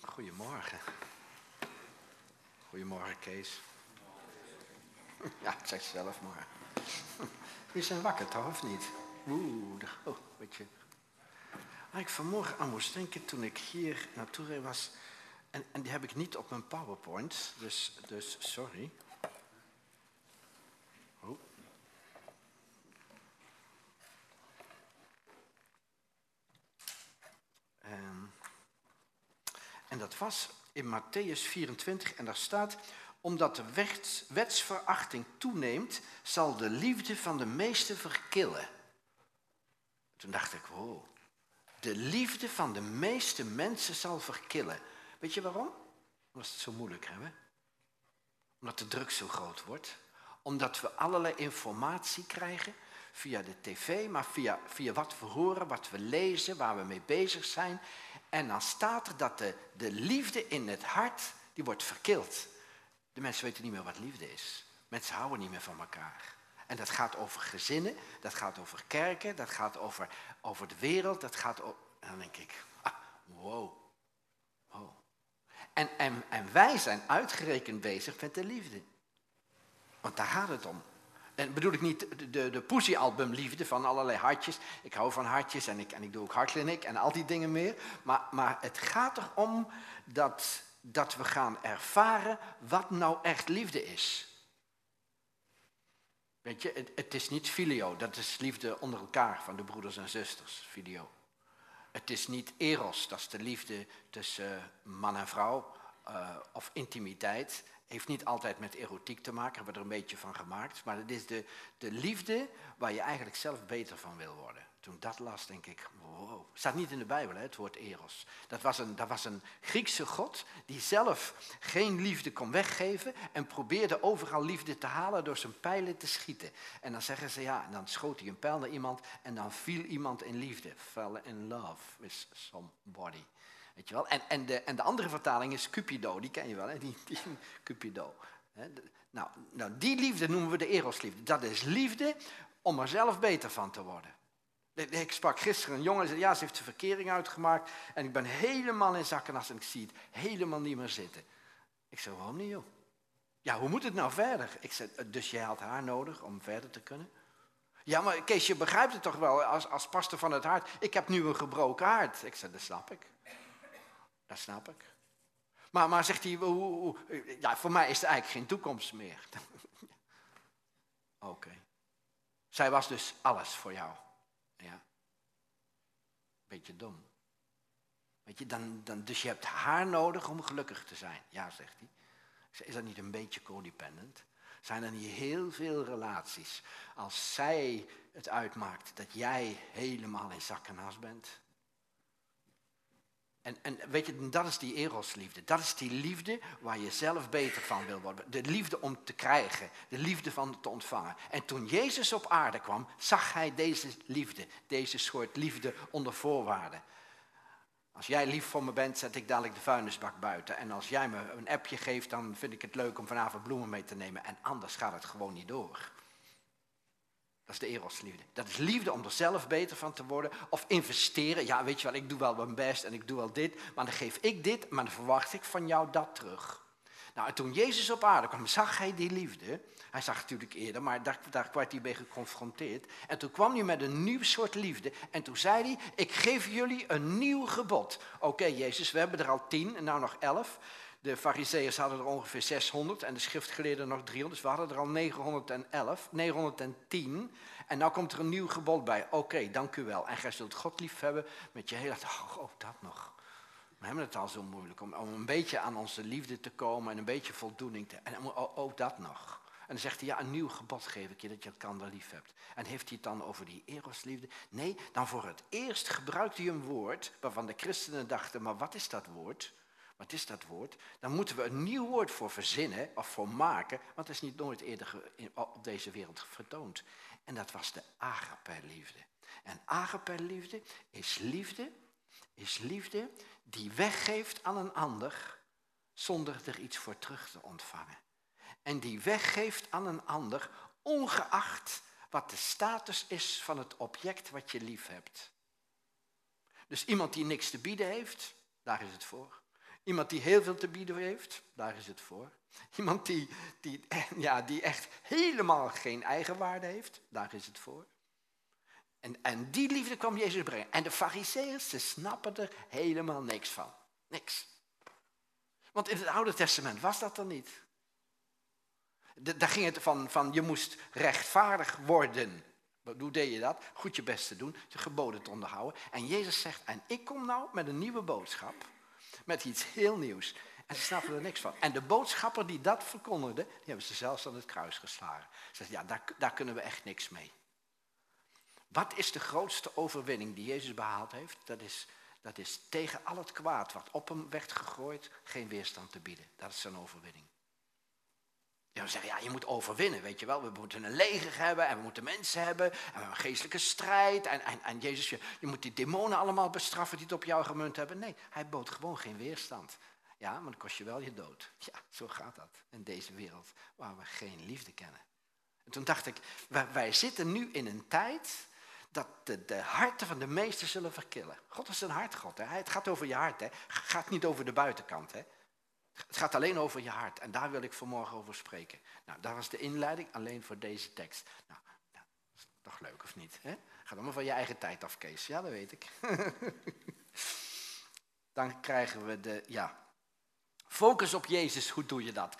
Goedemorgen. Goedemorgen, Kees. Ja, ik zeg zelf maar. Jullie zijn wakker toch, of niet? Oeh, oh, weet je. Ik vanmorgen aan moest denken toen ik hier naartoe was. En, en die heb ik niet op mijn PowerPoint, dus, dus sorry. Oh. En, in Matthäus 24 en daar staat omdat de wetsverachting toeneemt, zal de liefde van de meesten verkillen. Toen dacht ik, wow, de liefde van de meeste mensen zal verkillen. Weet je waarom? Omdat het zo moeilijk hebben. Omdat de druk zo groot wordt. Omdat we allerlei informatie krijgen via de tv, maar via, via wat we horen, wat we lezen, waar we mee bezig zijn. En dan staat er dat de, de liefde in het hart, die wordt verkild. De mensen weten niet meer wat liefde is. Mensen houden niet meer van elkaar. En dat gaat over gezinnen, dat gaat over kerken, dat gaat over, over de wereld, dat gaat over... En dan denk ik, ah, wow, wow. En, en, en wij zijn uitgerekend bezig met de liefde. Want daar gaat het om. En bedoel ik niet de, de, de Poesie-album liefde van allerlei hartjes. Ik hou van hartjes en ik, en ik doe ook hartkliniek en al die dingen meer. Maar, maar het gaat erom dat dat we gaan ervaren wat nou echt liefde is. Weet je, het, is niet filio, dat is liefde onder elkaar van de broeders en zusters, filio. Het is niet eros, dat is de liefde tussen man en vrouw uh, of intimiteit. Heeft niet altijd met erotiek te maken, hebben we er een beetje van gemaakt. Maar het is de, de liefde waar je eigenlijk zelf beter van wil worden. Toen dat las, denk ik, wow. Staat niet in de Bijbel, hè, het woord eros. Dat was, een, dat was een Griekse god die zelf geen liefde kon weggeven en probeerde overal liefde te halen door zijn pijlen te schieten. En dan zeggen ze ja, en dan schoot hij een pijl naar iemand en dan viel iemand in liefde. Fell in love with somebody. Weet je wel? En, en, de, en de andere vertaling is Cupido, die ken je wel, hè? Die, die Cupido. Nou, nou, die liefde noemen we de erosliefde. Dat is liefde om er zelf beter van te worden. Ik sprak gisteren een jongen, zei, ja, ze heeft de verkering uitgemaakt en ik ben helemaal in zakken en ik zie het helemaal niet meer zitten. Ik zei, waarom niet joh? Ja, hoe moet het nou verder? Ik zei, dus jij had haar nodig om verder te kunnen? Ja, maar Kees, je begrijpt het toch wel als, als van het hart. Ik heb nu een gebroken hart. Ik zei, dat snap ik. Dat snap ik. Maar, maar zegt hij, hoe, ja, voor mij is er eigenlijk geen toekomst meer. Oké. Zij was dus alles voor jou. Ja. Beetje dom. Weet je, dan, dan, dus je hebt haar nodig om gelukkig te zijn. Ja, zegt hij. Is dat niet een beetje codependent? Zijn er niet heel veel relaties als zij het uitmaakt dat jij helemaal in zak en as bent? En, en weet je, dat is die erosliefde. Dat is die liefde waar je zelf beter van wil worden. De liefde om te krijgen, de liefde van te ontvangen. En toen Jezus op aarde kwam, zag hij deze liefde, deze soort liefde onder voorwaarden. Als jij lief voor me bent, zet ik dadelijk de vuilnisbak buiten. En als jij me een appje geeft, dan vind ik het leuk om vanavond bloemen mee te nemen. En anders gaat het gewoon niet door. Dat is de erosliefde. Dat is liefde om er zelf beter van te worden. Of investeren. Ja, weet je wel, ik doe wel mijn best en ik doe wel dit. Maar dan geef ik dit, maar dan verwacht ik van jou dat terug. Nou, en toen Jezus op aarde kwam, zag hij die liefde. Hij zag het natuurlijk eerder, maar daar, daar werd hij mee geconfronteerd. En toen kwam hij met een nieuw soort liefde. En toen zei hij, ik geef jullie een nieuw gebod. Oké, Jezus, we hebben er al tien en nou nog elf. De fariseeërs hadden er ongeveer 600 en de schriftgeleerden nog 300. Dus we hadden er al 911, 910. En nu komt er een nieuw gebod bij. Oké, dank u wel. En gij zult God lief hebben met je hele... Oh, oh, dat nog. We hebben het al zo moeilijk om, om een beetje aan onze liefde te komen en een beetje voldoening te... En oh, oh, dat nog. En dan zegt hij, ja, een nieuw gebod geef ik je, dat je elkaar lief hebt. En heeft hij het dan over die erosliefde? Nee, dan voor het eerst gebruikt hij een woord waarvan de christenen dachten, maar wat is dat woord? Wat is dat woord? Dan moeten we een nieuw woord voor verzinnen of voor maken, want het is niet nooit eerder op deze wereld vertoond. En dat was de agape-liefde. En agape-liefde is liefde, is liefde die weggeeft aan een ander zonder er iets voor terug te ontvangen. En die weggeeft aan een ander ongeacht wat de status is van het object wat je lief hebt. Dus iemand die niks te bieden heeft, daar is het voor. Iemand die heel veel te bieden heeft, daar is het voor. Iemand die, die, ja, die echt helemaal geen eigenwaarde heeft, daar is het voor. En, en die liefde kwam Jezus brengen. En de fariseeërs, ze snappen er helemaal niks van. Niks. Want in het Oude Testament was dat er niet. daar ging het van, van je moest rechtvaardig worden. Hoe deed je dat? Goed je best te doen, je geboden te onderhouden. En Jezus zegt, en ik kom nou met een nieuwe boodschap. Met iets heel nieuws. En ze snappen er niks van. En de boodschapper die dat verkondigde, die hebben ze zelfs aan het kruis geslagen. Ze zeggen, ja, daar, daar kunnen we echt niks mee. Wat is de grootste overwinning die Jezus behaald heeft? Dat is, dat is tegen al het kwaad wat op hem werd gegooid, geen weerstand te bieden. Dat is zijn overwinning. We zeggen, ja, je moet overwinnen, weet je wel. We moeten een leger hebben en we moeten mensen hebben. En we hebben een geestelijke strijd. En, en, en Jezus, je, je moet die demonen allemaal bestraffen die het op jou gemunt hebben. Nee, hij bood gewoon geen weerstand. Ja, maar dan kost je wel je dood. Ja, zo gaat dat in deze wereld waar we geen liefde kennen. En toen dacht ik, wij, zitten nu in een tijd dat de, de, harten van de meesten zullen verkillen. God is een hartgod. Hè? Het gaat over je hart. Het gaat niet over de buitenkant. Hè? Het gaat alleen over je hart. En daar wil ik vanmorgen over spreken. Nou, dat was de inleiding alleen voor deze tekst. Nou, nou is toch leuk of niet? Hè? Ga dan maar van je eigen tijd af, Kees. Ja, dat weet ik. dan krijgen we de, ja, Focus op Jezus, hoe doe je dat?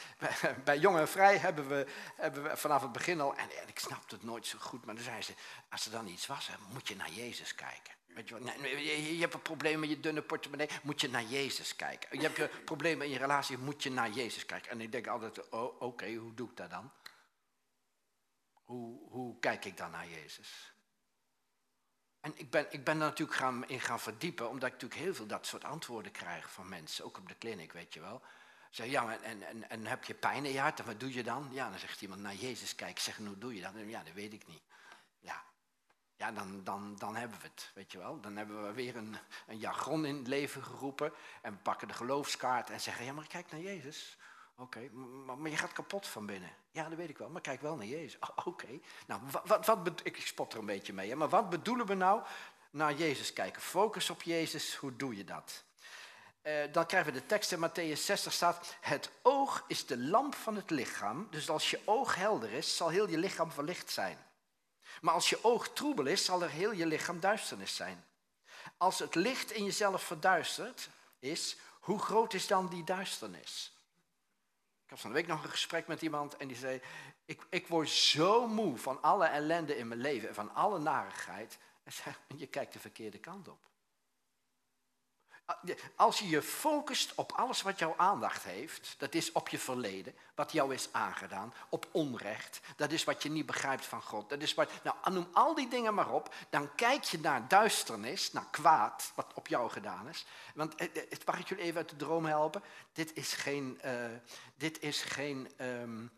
Bij Jong en Vrij hebben we, hebben we vanaf het begin al, en, ik snapte het nooit zo goed, maar dan zei ze, als er dan iets was, moet je naar Jezus kijken. Weet je, wel, je, je hebt een probleem met je dunne portemonnee, moet je naar Jezus kijken. Je hebt een probleem in je relatie, moet je naar Jezus kijken. En ik denk altijd, oh, oké, hoe doe ik dat dan? Hoe, hoe kijk ik dan naar Jezus? En ik ben, ik ben er natuurlijk gaan, in gaan verdiepen, omdat ik natuurlijk heel veel dat soort antwoorden krijg van mensen, ook op de kliniek, weet je wel. Zeg, ja, en, en, en heb je pijn in je hart? En wat doe je dan? Ja, dan zegt iemand, naar Jezus kijken. Zeg, hoe doe je dat? Ja, dat weet ik niet. Ja, ja dan, dan, dan hebben we het, weet je wel. Dan hebben we weer een, een jargon in het leven geroepen. En we pakken de geloofskaart en zeggen, ja, maar kijk naar Jezus. Oké, maar, je gaat kapot van binnen. Ja, dat weet ik wel, maar kijk wel naar Jezus. Oké, nou, wat, wat, ik spot er een beetje mee, hè? maar wat bedoelen we nou naar Jezus kijken? Focus op Jezus, hoe doe je dat? Uh, dan krijgen we de tekst in Matthäus 60 staat, het oog is de lamp van het lichaam, dus als je oog helder is, zal heel je lichaam verlicht zijn. Maar als je oog troebel is, zal er heel je lichaam duisternis zijn. Als het licht in jezelf verduisterd is, hoe groot is dan die duisternis? Ik had van de week nog een gesprek met iemand en die zei, ik, ik word zo moe van alle ellende in mijn leven en van alle narigheid. En zei, je kijkt de verkeerde kant op. Als je je focust op alles wat jouw aandacht heeft, dat is op je verleden, wat jou is aangedaan, op onrecht, dat is wat je niet begrijpt van God, dat is wat, nou noem al die dingen maar op, dan kijk je naar duisternis, naar kwaad, wat op jou gedaan is. Want eh, eh, mag ik jullie even uit de droom helpen? Dit is geen, uh, dit is geen um,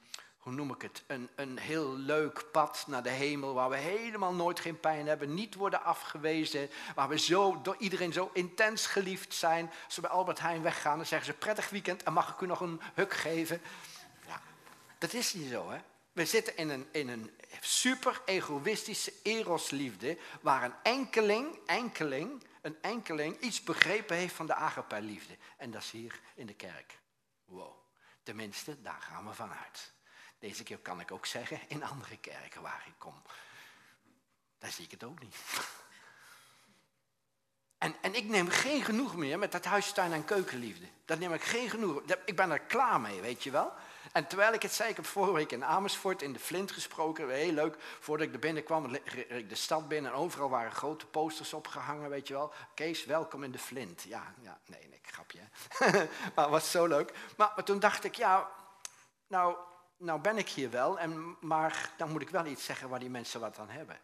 hoe noem ik het, een, een heel leuk pad naar de hemel, waar we helemaal nooit geen pijn hebben, niet worden afgewezen, waar we zo, door iedereen zo intens geliefd zijn. Als bij Albert Heijn weggaan, dan zeggen ze prettig weekend en mag ik u nog een huk geven? Ja, dat is niet zo, hè. We zitten in een, in een super egoïstische erosliefde, waar een enkeling, enkeling, een enkeling iets begrepen heeft van de agape-liefde. En dat is hier in de kerk. Wow. Tenminste, daar gaan we vanuit. Deze keer kan ik ook zeggen, in andere kerken waar ik kom. Daar zie ik het ook niet. En, en ik neem geen genoeg meer met dat huistuin- en keukenliefde. Dat neem ik geen genoeg. Ik ben er klaar mee, weet je wel. En terwijl ik het zei, ik heb vorige week in Amersfoort in de Flint gesproken. Heel leuk. Voordat ik er binnenkwam, ik de stad binnen en overal waren grote posters opgehangen, weet je wel. Kees, welkom in de Flint. Ja, ja nee, nee, grapje. maar het was zo leuk. Maar, maar toen dacht ik, ja, nou, nou ben ik hier wel, en, maar dan moet ik wel iets zeggen waar die mensen wat aan hebben.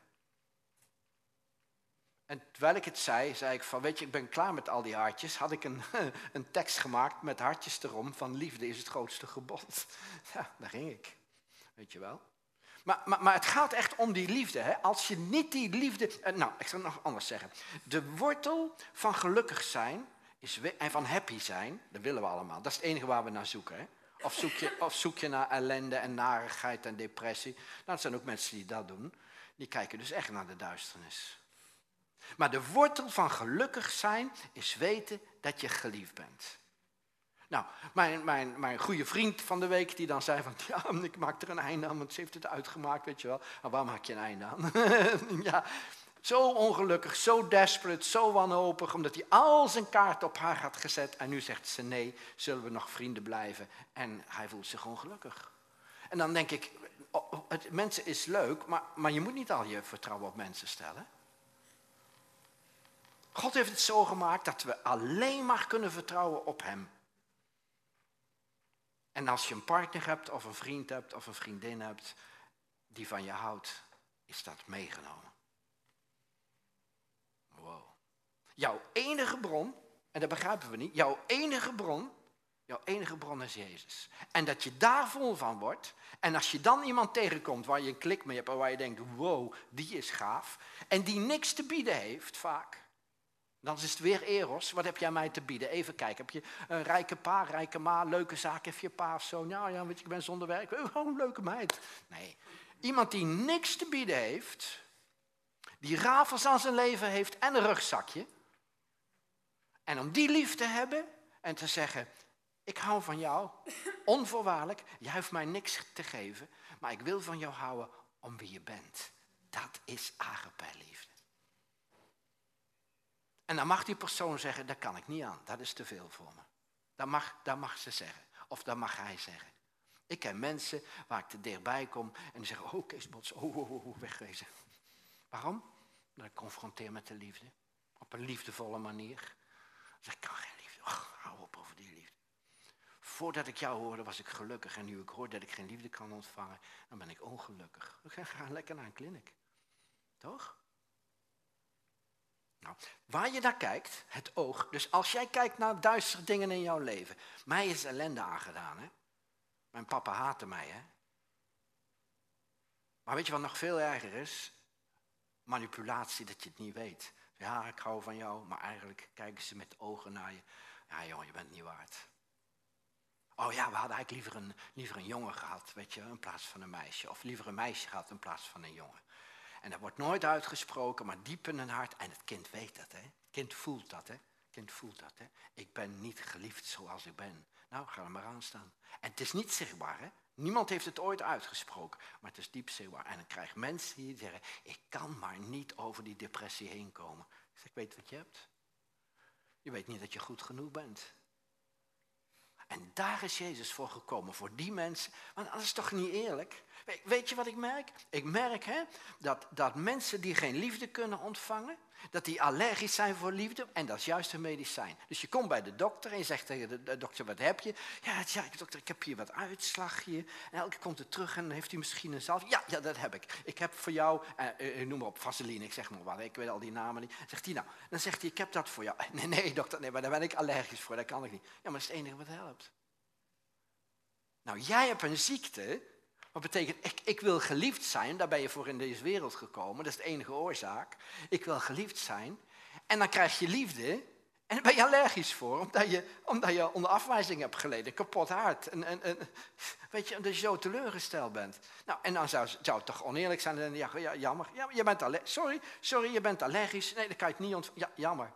En terwijl ik het zei, zei ik van, weet je, ik ben klaar met al die hartjes. Had ik een, een tekst gemaakt met hartjes erom van liefde is het grootste gebod. Ja, daar ging ik. Weet je wel. Maar, maar, maar het gaat echt om die liefde. Hè? Als je niet die liefde... Eh, nou, ik zal het nog anders zeggen. De wortel van gelukkig zijn is, en van happy zijn, dat willen we allemaal. Dat is het enige waar we naar zoeken. Hè? Of zoek, je, of zoek je naar ellende en narigheid en depressie? Nou, dat zijn ook mensen die dat doen. Die kijken dus echt naar de duisternis. Maar de wortel van gelukkig zijn is weten dat je geliefd bent. Nou, mijn, mijn, mijn goede vriend van de week die dan zei van, ja, ik maak er een einde aan, want ze heeft het uitgemaakt, weet je wel. Maar waar maak je een einde aan? ja, zo ongelukkig, zo desperate, zo wanhopig, omdat hij al zijn kaart op haar had gezet. En nu zegt ze nee, zullen we nog vrienden blijven? En hij voelt zich ongelukkig. En dan denk ik, het, mensen is leuk, maar, maar je moet niet al je vertrouwen op mensen stellen. God heeft het zo gemaakt dat we alleen maar kunnen vertrouwen op Hem. En als je een partner hebt, of een vriend hebt, of een vriendin hebt, die van je houdt, is dat meegenomen. Wow. Jouw enige bron, en dat begrijpen we niet, jouw enige bron, jouw enige bron is Jezus. En dat je daar vol van wordt, en als je dan iemand tegenkomt waar je een klik mee hebt en waar je denkt, wow, die is gaaf, en die niks te bieden heeft vaak, dan is het weer Eros. Wat heb jij mij te bieden? Even kijken. Heb je een rijke pa, rijke ma, leuke zaak? Heb je pa of zo? Nou ja, weet je, ik ben zonder werk. Oh, een leuke meid. Nee. Iemand die niks te bieden heeft, die rafels aan zijn leven heeft en een rugzakje. En om die lief te hebben en te zeggen, ik hou van jou, onvoorwaardelijk. Jij hoeft mij niks te geven, maar ik wil van jou houden om wie je bent. Dat is agape liefde. En dan mag die persoon zeggen, dat kan ik niet aan, dat is te veel voor me. Dat mag, dat mag ze zeggen, of dat mag hij zeggen. Ik ken mensen waar ik te dichtbij kom en die zeggen, oh Bots, oh, oh, oh, oh wegwezen. Waarom? Dat ik confronteer met de liefde. Op een liefdevolle manier. Ik, kan geen liefde. Och, hou op over die liefde. Voordat ik jou hoorde was ik gelukkig en nu ik hoor dat ik geen liefde kan ontvangen, dan ben ik ongelukkig. Ik ga lekker naar een kliniek. Toch? Nou, waar je naar kijkt, het oog. Dus als jij kijkt naar duistere dingen in jouw leven. Mij is ellende aangedaan, hè. Mijn papa haatte mij, hè. Maar weet je wat nog veel erger is? Manipulatie, dat je het niet weet. Ja, ik hou van jou, maar eigenlijk kijken ze met ogen naar je. Ja, jongen, je bent niet waard. Oh ja, we hadden eigenlijk liever een, liever een jongen gehad, weet je, in plaats van een meisje. Of liever een meisje gehad in plaats van een jongen. En dat wordt nooit uitgesproken, maar diep in hun hart. En het kind weet dat, hè. Het kind voelt dat, hè. Het kind voelt dat, hè. Ik ben niet geliefd zoals ik ben. Nou, ga er maar aan staan. En het is niet zichtbaar, hè. Niemand heeft het ooit uitgesproken, maar het is diep zichtbaar. En dan krijg mensen die zeggen, ik kan maar niet over die depressie heen komen. Ik zeg, ik weet wat je hebt. Je weet niet dat je goed genoeg bent. En daar is Jezus voor gekomen, voor die mensen. Want dat is toch niet eerlijk? Weet je wat ik merk? Ik merk hè, dat, dat mensen die geen liefde kunnen ontvangen, dat die allergisch zijn voor liefde en dat is juist een medicijn. Dus je komt bij de dokter en je zegt tegen de, dokter, wat heb je? Ja, ja, dokter, ik heb hier wat uitslag hier. En elke komt het terug en heeft u misschien een zalf? Ja, ja, dat heb ik. Ik heb voor jou, uh, noem maar op, vaseline, ik zeg maar wat, ik weet al die namen niet. Zegt hij nou, dan zegt hij, ik heb dat voor jou. Nee, nee, dokter, nee, maar daar ben ik allergisch voor, dat kan ik niet. Ja, maar dat is het enige wat helpt. Nou, jij hebt een ziekte wat betekent, ik, ik wil geliefd zijn, daar ben je voor in deze wereld gekomen, dat is de enige oorzaak. Ik wil geliefd zijn. En dan krijg je liefde en daar ben je allergisch voor, omdat je, omdat je onder afwijzing hebt geleden, kapot hart. En, en, en, weet je, omdat je zo teleurgesteld bent. Nou, en dan zou, zou het toch oneerlijk zijn, en ja, ja, jammer, ja, je bent allergisch. Sorry, sorry, je bent allergisch. Nee, dan kan je het niet ontvangen. Ja, jammer.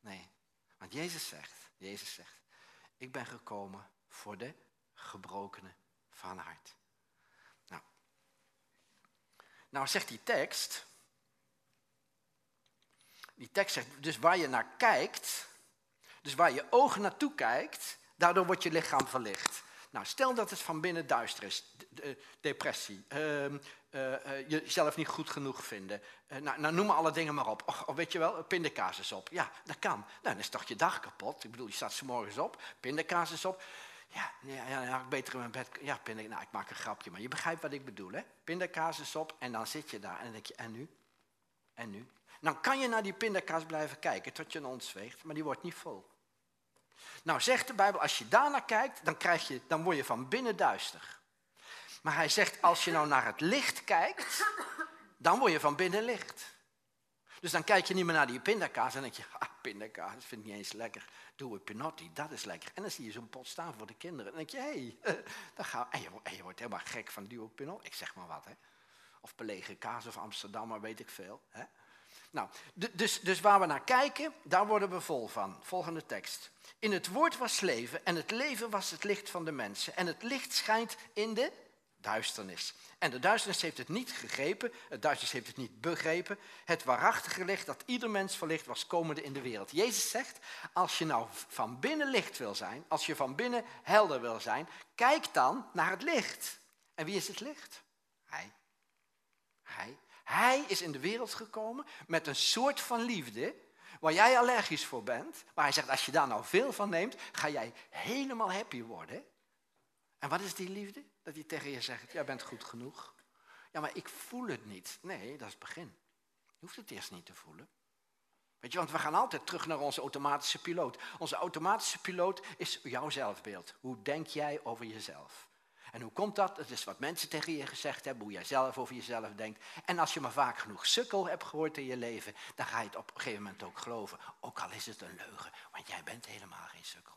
Nee, want Jezus zegt, Jezus zegt, ik ben gekomen voor de gebrokenen van hart. Nou zegt die tekst, die tekst zegt, dus waar je naar kijkt, dus waar je ogen naartoe kijkt, daardoor wordt je lichaam verlicht. Nou, stel dat het van binnen duister is, depressie, uh, uh, jezelf niet goed genoeg vinden. Nou, nou, noem alle dingen maar op. Of, weet je wel, pindakaas op. Ja, dat kan. Nou, dan is toch je dag kapot. Ik bedoel, je staat s morgens op, pindakaas op. Ja, ja, ja, ja, beter in mijn bed. Ja, nou, ik maak een grapje, maar je begrijpt wat ik bedoel, hè? Pindakaas is op en dan zit je daar en dan denk je, en nu? En nu? Nou kan je naar die pindakaas blijven kijken tot je een ontzweegt, maar die wordt niet vol. Nou zegt de Bijbel, als je daarnaar kijkt, dan, krijg je, dan word je van binnen duister. Maar hij zegt, als je nou naar het licht kijkt, dan word je van binnen licht. Dus dan kijk je niet meer naar die pindakaas en denk je, ah, pindakaas, vind ik niet eens lekker. Doe een pinotti, dat is lekker. En dan zie je zo'n pot staan voor de kinderen. En dan denk je, hé, hey, dan gaan en, je, en je wordt helemaal gek van duo pinot. Ik zeg maar wat, hè. Of belegen kaas of Amsterdam, maar weet ik veel. Hè? Nou, dus, dus waar we naar kijken, daar worden we vol van. Volgende tekst. In het woord was leven en het leven was het licht van de mensen. En het licht schijnt in de duisternis. En de duisternis heeft het niet gegrepen, het duisternis heeft het niet begrepen. Het waarachtige licht dat ieder mens verlicht was komende in de wereld. Jezus zegt, als je nou van binnen licht wil zijn, als je van binnen helder wil zijn, kijk dan naar het licht. En wie is het licht? Hij. Hij. Hij is in de wereld gekomen met een soort van liefde waar jij allergisch voor bent. Maar hij zegt, als je daar nou veel van neemt, ga jij helemaal happy worden. En wat is die liefde? Dat hij tegen je zegt, jij bent goed genoeg. Ja, maar ik voel het niet. Nee, dat is het begin. Je hoeft het eerst niet te voelen. Weet je, want we gaan altijd terug naar onze automatische piloot. Onze automatische piloot is jouw zelfbeeld. Hoe denk jij over jezelf? En hoe komt dat? Dat is wat mensen tegen je gezegd hebben, hoe jij zelf over jezelf denkt. En als je maar vaak genoeg sukkel hebt gehoord in je leven, dan ga je het op een gegeven moment ook geloven. Ook al is het een leugen, want jij bent helemaal geen sukkel.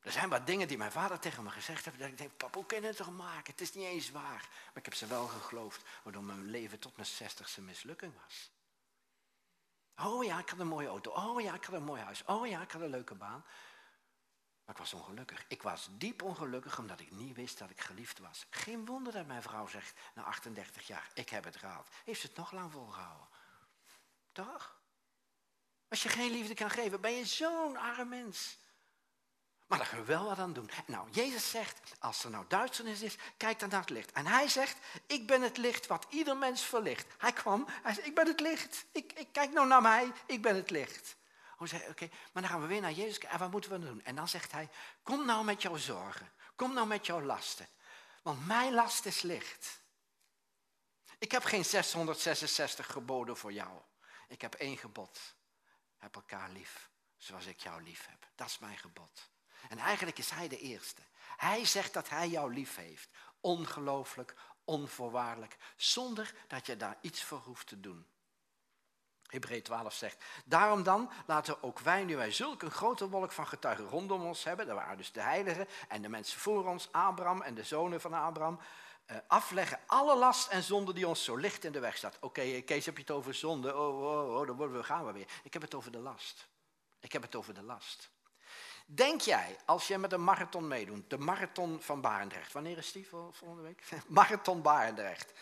Er zijn wat dingen die mijn vader tegen me gezegd heeft. Dat ik denk, papa, hoe kan je het toch maken? Het is niet eens waar. Maar ik heb ze wel geloofd, waardoor mijn leven tot mijn zestigste mislukking was. Oh ja, ik had een mooie auto. Oh ja, ik had een mooi huis. Oh ja, ik had een leuke baan. Maar ik was ongelukkig. Ik was diep ongelukkig omdat ik niet wist dat ik geliefd was. Geen wonder dat mijn vrouw zegt, na 38 jaar, ik heb het gehaald. Heeft ze het nog lang volgehouden? Toch? Als je geen liefde kan geven, ben je zo'n arm mens. Maar daar kunnen we wel wat aan doen. Nou, Jezus zegt, als er nou duisternis is, kijk dan naar het licht. En hij zegt, ik ben het licht wat ieder mens verlicht. Hij kwam, hij zei, ik ben het licht. Ik, ik kijk nou naar mij, ik ben het licht. Oh, zei, oké, maar dan gaan we weer naar Jezus en wat moeten we doen? En dan zegt hij, kom nou met jouw zorgen. Kom nou met jouw lasten. Want mijn last is licht. Ik heb geen 666 geboden voor jou. Ik heb één gebod. Heb elkaar lief, zoals ik jou lief heb. Dat is mijn gebod. En eigenlijk is hij de eerste. Hij zegt dat hij jou lief heeft. Ongelooflijk, onvoorwaardelijk, zonder dat je daar iets voor hoeft te doen. Hebreeën 12 zegt, daarom dan laten ook wij, nu wij zulke een grote wolk van getuigen rondom ons hebben, dat waren dus de heiligen en de mensen voor ons, Abraham en de zonen van Abraham, eh, afleggen alle last en zonde die ons zo licht in de weg staat. Oké, Kees, heb je het over zonde? Oh, oh, oh, dan gaan we weer. Ik heb het over de last. Ik heb het over de last. Denk jij, als je met een marathon meedoet, de marathon van Barendrecht, wanneer is die volgende week? marathon Barendrecht.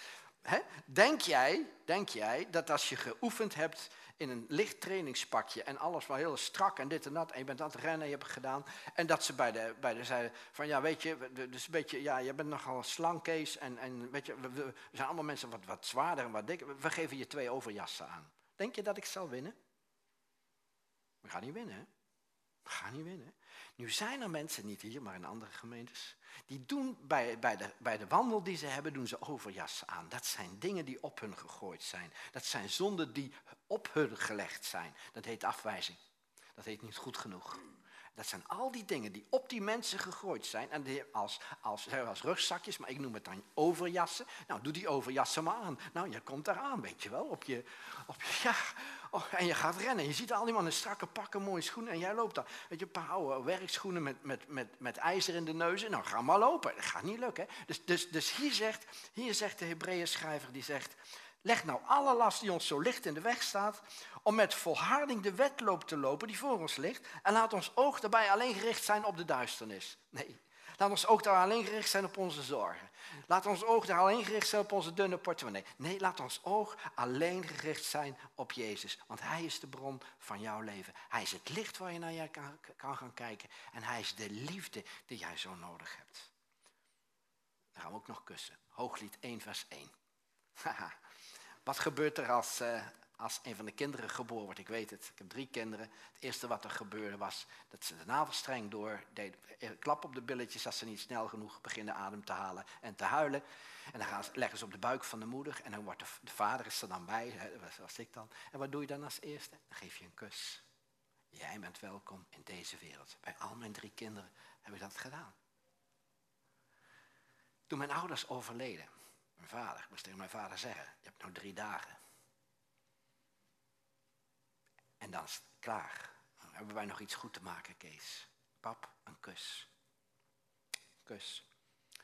Denk, jij, denk jij dat als je geoefend hebt in een licht trainingspakje en alles was heel strak en dit en dat, en je bent aan het rennen, je hebt het gedaan, en dat ze bij de, bij de zeiden van ja, weet je, dus een beetje, ja, je bent nogal slank, Kees, en, en weet je, we, we zijn allemaal mensen wat, wat zwaarder en wat dikker, we geven je twee overjassen aan. Denk je dat ik zal winnen? We gaan niet winnen, hè? We gaan niet winnen. Nu zijn er mensen, niet hier, maar in andere gemeentes, die doen bij, bij, de, bij de wandel die ze hebben, doen ze overjas aan. Dat zijn dingen die op hun gegooid zijn. Dat zijn zonden die op hun gelegd zijn. Dat heet afwijzing. Dat heet niet goed genoeg. Dat zijn al die dingen die op die mensen gegooid zijn. En die als, als, als rugzakjes, maar ik noem het dan overjassen. Nou, doe die overjassen maar aan. Nou, je komt eraan, weet je wel. Op je, op je, ja, oh, en je gaat rennen. Je ziet al die mannen strakke pakken, mooie schoenen. En jij loopt dan. Weet je, een paar oude werkschoenen met, met, met, met ijzer in de neus. Nou, ga maar lopen. Dat gaat niet lukken. Dus, dus, dus hier, zegt, hier zegt de Hebreeën schrijver, die zegt... Leg nou alle last die ons zo licht in de weg staat, om met volharding de wedloop te lopen die voor ons ligt. En laat ons oog daarbij alleen gericht zijn op de duisternis. Nee, laat ons oog daar alleen gericht zijn op onze zorgen. Laat ons oog daar alleen gericht zijn op onze dunne portemonnee. Nee, laat ons oog alleen gericht zijn op Jezus. Want Hij is de bron van jouw leven. Hij is het licht waar je naar jij kan, kan gaan kijken. En Hij is de liefde die jij zo nodig hebt. Dan gaan we ook nog kussen. Hooglied 1 vers 1. Haha. Wat gebeurt er als, uh, als een van de kinderen geboren wordt? Ik weet het, ik heb drie kinderen. Het eerste wat er gebeurde was dat ze de navelstreng door deden. Klap op de billetjes als ze niet snel genoeg beginnen adem te halen en te huilen. En dan gaan ze, leggen ze op de buik van de moeder en dan wordt de, de vader is er dan bij, zoals ik dan. En wat doe je dan als eerste? Dan geef je een kus. Jij bent welkom in deze wereld. Bij al mijn drie kinderen heb ik dat gedaan. Toen mijn ouders overleden, mijn vader. Ik moest tegen mijn vader zeggen, je hebt nou drie dagen. En dan is het klaar. Dan hebben wij nog iets goed te maken, Kees. Pap, een kus. Kus.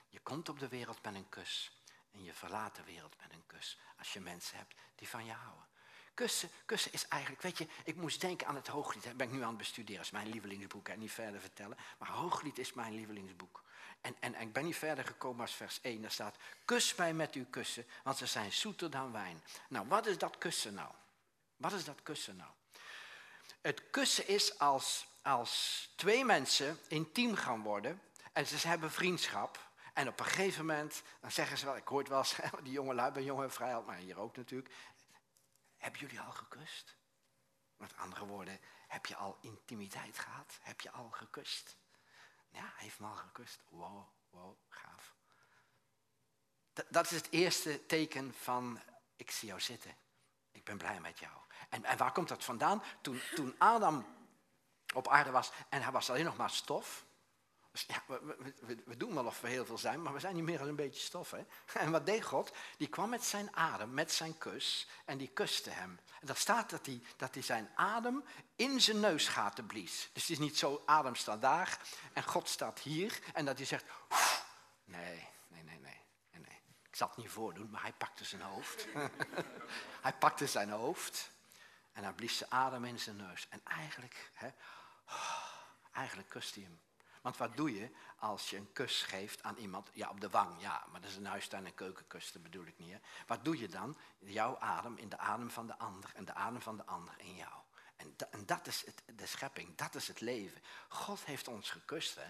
Je komt op de wereld met een kus. en je verlaat de wereld met een kus. Als je mensen hebt die van je houden. Kussen, kussen is eigenlijk, weet je, ik moest denken aan het Hooglied. Dat ben ik nu aan het bestuderen, dat is mijn lievelingsboek. En niet verder vertellen. Maar Hooglied is mijn lievelingsboek. En, en, ik ben niet verder gekomen als vers 1. Daar staat, kus mij met uw kussen, want ze zijn zoeter dan wijn. Nou, wat is dat kussen nou? Wat is dat kussen nou? Het kussen is als, als twee mensen intiem gaan worden en ze hebben vriendschap. En op een gegeven moment, dan zeggen ze wel, ik hoor het wel die jonge lui bij Jonge Vrijheid, maar hier ook natuurlijk. Hebben jullie al gekust? Met andere woorden, heb je al intimiteit gehad? Heb je al gekust? Ja, hij heeft me al gekust. Wow, wow, gaaf. Dat, is het eerste teken van, ik zie jou zitten. Ik ben blij met jou. En, en waar komt dat vandaan? Toen, toen Adam op aarde was en hij was alleen nog maar stof. Ja, we, doen wel of we heel veel zijn, maar we zijn niet meer dan een beetje stof. Hè? En wat deed God? Die kwam met zijn adem, met zijn kus en die kuste hem. En daar staat dat hij, dat zijn adem in zijn neusgaten blies. Dus het is niet zo, adem staat daar en God staat hier. En dat hij zegt, nee, nee, nee, nee, nee. Ik zal het niet voordoen, maar hij pakte zijn hoofd. hij pakte zijn hoofd en hij blies zijn adem in zijn neus. En eigenlijk, hè, eigenlijk kuste hij hem. Want wat doe je als je een kus geeft aan iemand? Ja, op de wang, ja, maar dat is een huistuin- en keukenkus, dat bedoel ik niet. Hè? Wat doe je dan? Jouw adem in de adem van de ander en de adem van de ander in jou. En, en dat is het, de schepping, dat is het leven. God heeft ons gekust. Hè?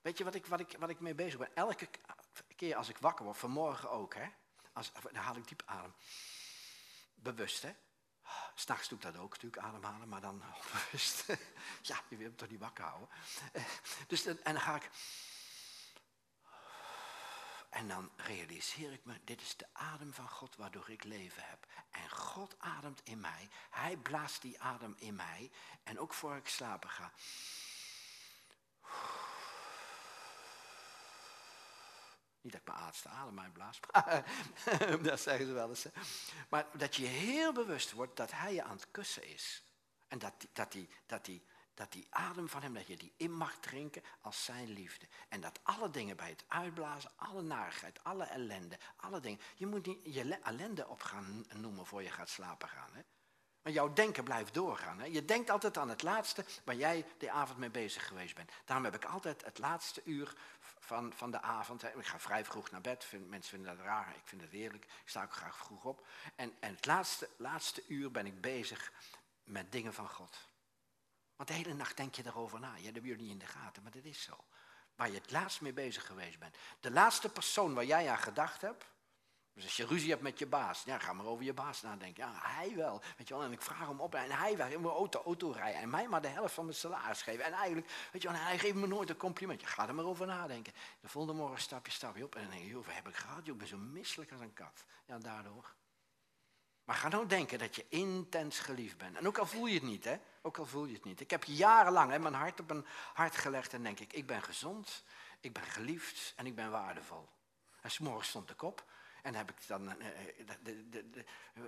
Weet je wat ik, wat, ik, wat ik mee bezig ben? Elke keer als ik wakker word, vanmorgen ook, hè? Als, dan haal ik diep adem. Bewust, hè? S'nachts doe ik dat ook natuurlijk, ademhalen, maar dan bewust. ja, je wilt toch niet wakker houden. Dus en dan ga ik... En dan realiseer ik me, dit is de adem van God waardoor ik leven heb. En God ademt in mij. Hij blaast die adem in mij. En ook voor ik slapen ga. Niet dat ik mijn aardste adem uitblaas, dat zeggen ze wel eens. Maar dat je heel bewust wordt dat hij je aan het kussen is. En dat die, dat, die, dat, die, dat die adem van hem, dat je die in mag drinken als zijn liefde. En dat alle dingen bij het uitblazen, alle narigheid, alle ellende, alle dingen. Je moet niet je ellende op gaan noemen voor je gaat slapen gaan. Hè? Maar jouw denken blijft doorgaan. Hè? Je denkt altijd aan het laatste waar jij de avond mee bezig geweest bent. Daarom heb ik altijd het laatste uur van, van de avond. Hè. Ik ga vrij vroeg naar bed. Mensen vinden dat raar. Ik vind het heerlijk. Ik sta ook graag vroeg op. En, en het laatste, laatste uur ben ik bezig met dingen van God. Want de hele nacht denk je erover na. Je hebt jullie niet in de gaten, maar dat is zo. Waar je het laatst mee bezig geweest bent. De laatste persoon waar jij aan gedacht hebt, dus als je ruzie hebt met je baas, ja, ga maar over je baas nadenken. Ja, hij wel. Weet je wel, en ik vraag hem op en hij wil in mijn auto, auto rijden. En mij maar de helft van mijn salaris geven. En eigenlijk, weet je wel, hij geeft me nooit een complimentje. Ga er maar over nadenken. De volgende morgen stap je, stap je op en dan denk je, heb ik gehad? Joh, ik ben zo misselijk als een kat. Ja, daardoor. Maar ga nou denken dat je intens geliefd bent. En ook al voel je het niet, hè. Ook al voel je het niet. Ik heb jarenlang mijn hart op een hart gelegd en denk ik, ik ben gezond, ik ben geliefd en ik ben waardevol. En s'morgens stond ik op en heb ik dan, uh, de, de, de,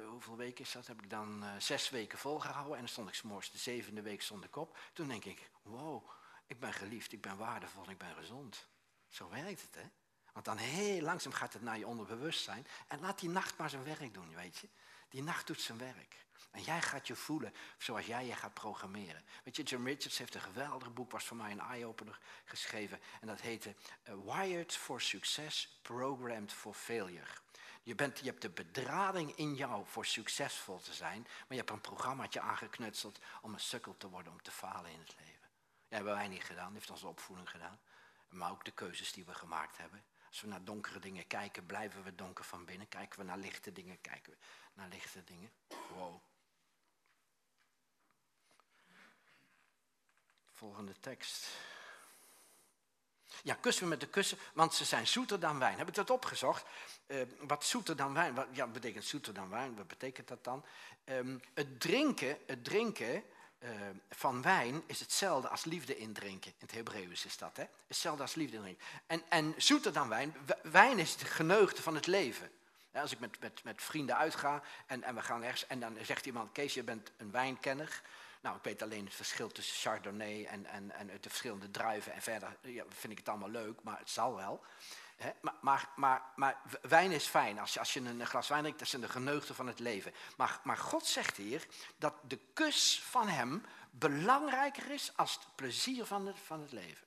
hoeveel weken is dat? Heb ik dan uh, zes weken volgehouden. En dan stond ik s'morgens de zevende week stond ik op. Toen denk ik, wow, ik ben geliefd, ik ben waardevol, ik ben gezond. Zo werkt het, hè? Want dan heel langzaam gaat het naar je onderbewustzijn. En laat die nacht maar zijn werk doen, weet je. Die nacht doet zijn werk. En jij gaat je voelen zoals jij je gaat programmeren. Weet je, Jim Richards heeft een geweldig boek, was voor mij een eye-opener geschreven. En dat heette uh, Wired for Success, Programmed for Failure. Je, bent, je hebt de bedrading in jou voor succesvol te zijn, maar je hebt een programmaatje aangeknutseld om een sukkel te worden, om te falen in het leven. Dat hebben wij niet gedaan, dat heeft onze opvoeding gedaan. Maar ook de keuzes die we gemaakt hebben. Als we naar donkere dingen kijken, blijven we donker van binnen. Kijken we naar lichte dingen, kijken we naar lichte dingen. Wow. Volgende tekst. Ja, kussen we met de kussen, want ze zijn zoeter dan wijn. Heb ik dat opgezocht? Uh, wat zoeter dan wijn? Wat ja, betekent zoeter dan wijn? Wat betekent dat dan? Um, het drinken, het drinken uh, van wijn is hetzelfde als liefde indrinken. In het Hebreeuws is dat, hè? Hetzelfde als liefde indrinken. En, en zoeter dan wijn, wijn is het geneugde van het leven. Als ik met, met, met vrienden uitga en, en we gaan ergens en dan zegt iemand, Kees, je bent een wijnkenner. Nou, ik weet alleen het verschil tussen Chardonnay en, en, en de verschillende druiven. En verder vind ik het allemaal leuk, maar het zal wel. Maar, maar, maar, maar wijn is fijn. Als je, als je een glas wijn drinkt, dat is de geneugde van het leven. Maar, maar God zegt hier dat de kus van hem belangrijker is als het plezier van het, van het leven.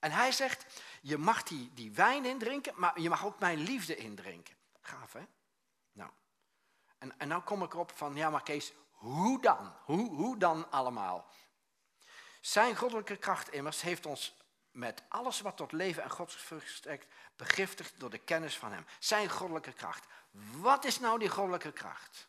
En hij zegt, je mag die, die wijn indrinken, maar je mag ook mijn liefde indrinken. Hè? Nou, en, en nou kom ik erop van, ja maar Kees, hoe dan? Hoe, hoe dan allemaal? Zijn goddelijke kracht immers heeft ons met alles wat tot leven en God verstrekt begiftigd door de kennis van hem. Zijn goddelijke kracht. Wat is nou die goddelijke kracht?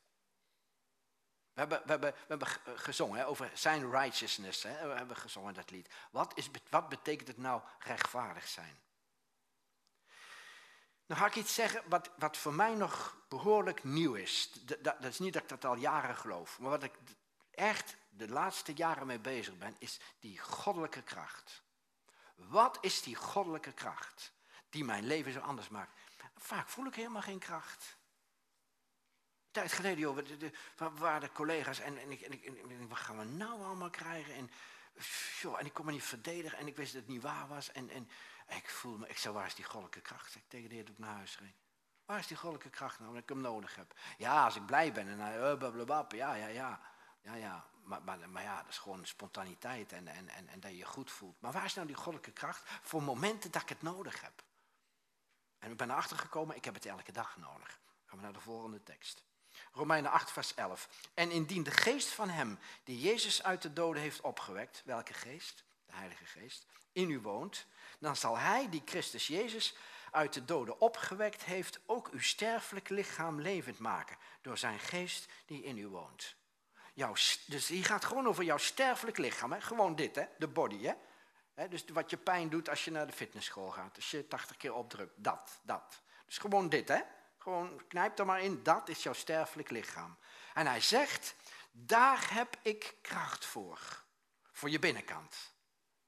We hebben, we hebben, we hebben gezongen over zijn righteousness. Hè, we hebben gezongen dat lied. Wat, is, wat betekent het nou rechtvaardig zijn? Nou ga ik iets zeggen wat, wat voor mij nog behoorlijk nieuw is. Dat, dat, is niet dat ik dat al jaren geloof. Maar wat ik echt de laatste jaren mee bezig ben, is die goddelijke kracht. Wat is die goddelijke kracht die mijn leven zo anders maakt? Vaak voel ik helemaal geen kracht. Een tijd geleden, joh, de, de, waren de collega's en, en, ik, en, ik, wat gaan we nou allemaal krijgen? En, joh, en ik kon me niet verdedigen en ik wist dat het niet waar was. En, en ik voelde me, ik zei, waar is die goddelijke kracht? Ik tegen de heer toen ik naar huis ging. Waar is die goddelijke kracht nou, dat ik hem nodig heb? Ja, als ik blij ben en blablabla, ja, ja, ja. Ja, ja, maar, maar, maar, ja, dat is gewoon spontaniteit en, en, en, en dat je je goed voelt. Maar waar is nou die goddelijke kracht voor momenten dat ik het nodig heb? En ik ben erachter gekomen, ik heb het elke dag nodig. Gaan we naar de volgende tekst. Romeinen 8, vers 11. En indien de geest van hem die Jezus uit de doden heeft opgewekt, welke geest? Heilige Geest, in u woont, dan zal hij die Christus Jezus uit de doden opgewekt heeft, ook uw sterfelijk lichaam levend maken, door zijn geest die in u woont. Jouw, dus hier gaat gewoon over jouw sterfelijk lichaam, hè? gewoon dit, hè? de body. Hè? Hè? Dus wat je pijn doet als je naar de fitnessschool gaat, als je 80 keer opdrukt, dat, dat. Dus gewoon dit, hè? Gewoon knijp er maar in, dat is jouw sterfelijk lichaam. En hij zegt, daar heb ik kracht voor. Voor je binnenkant.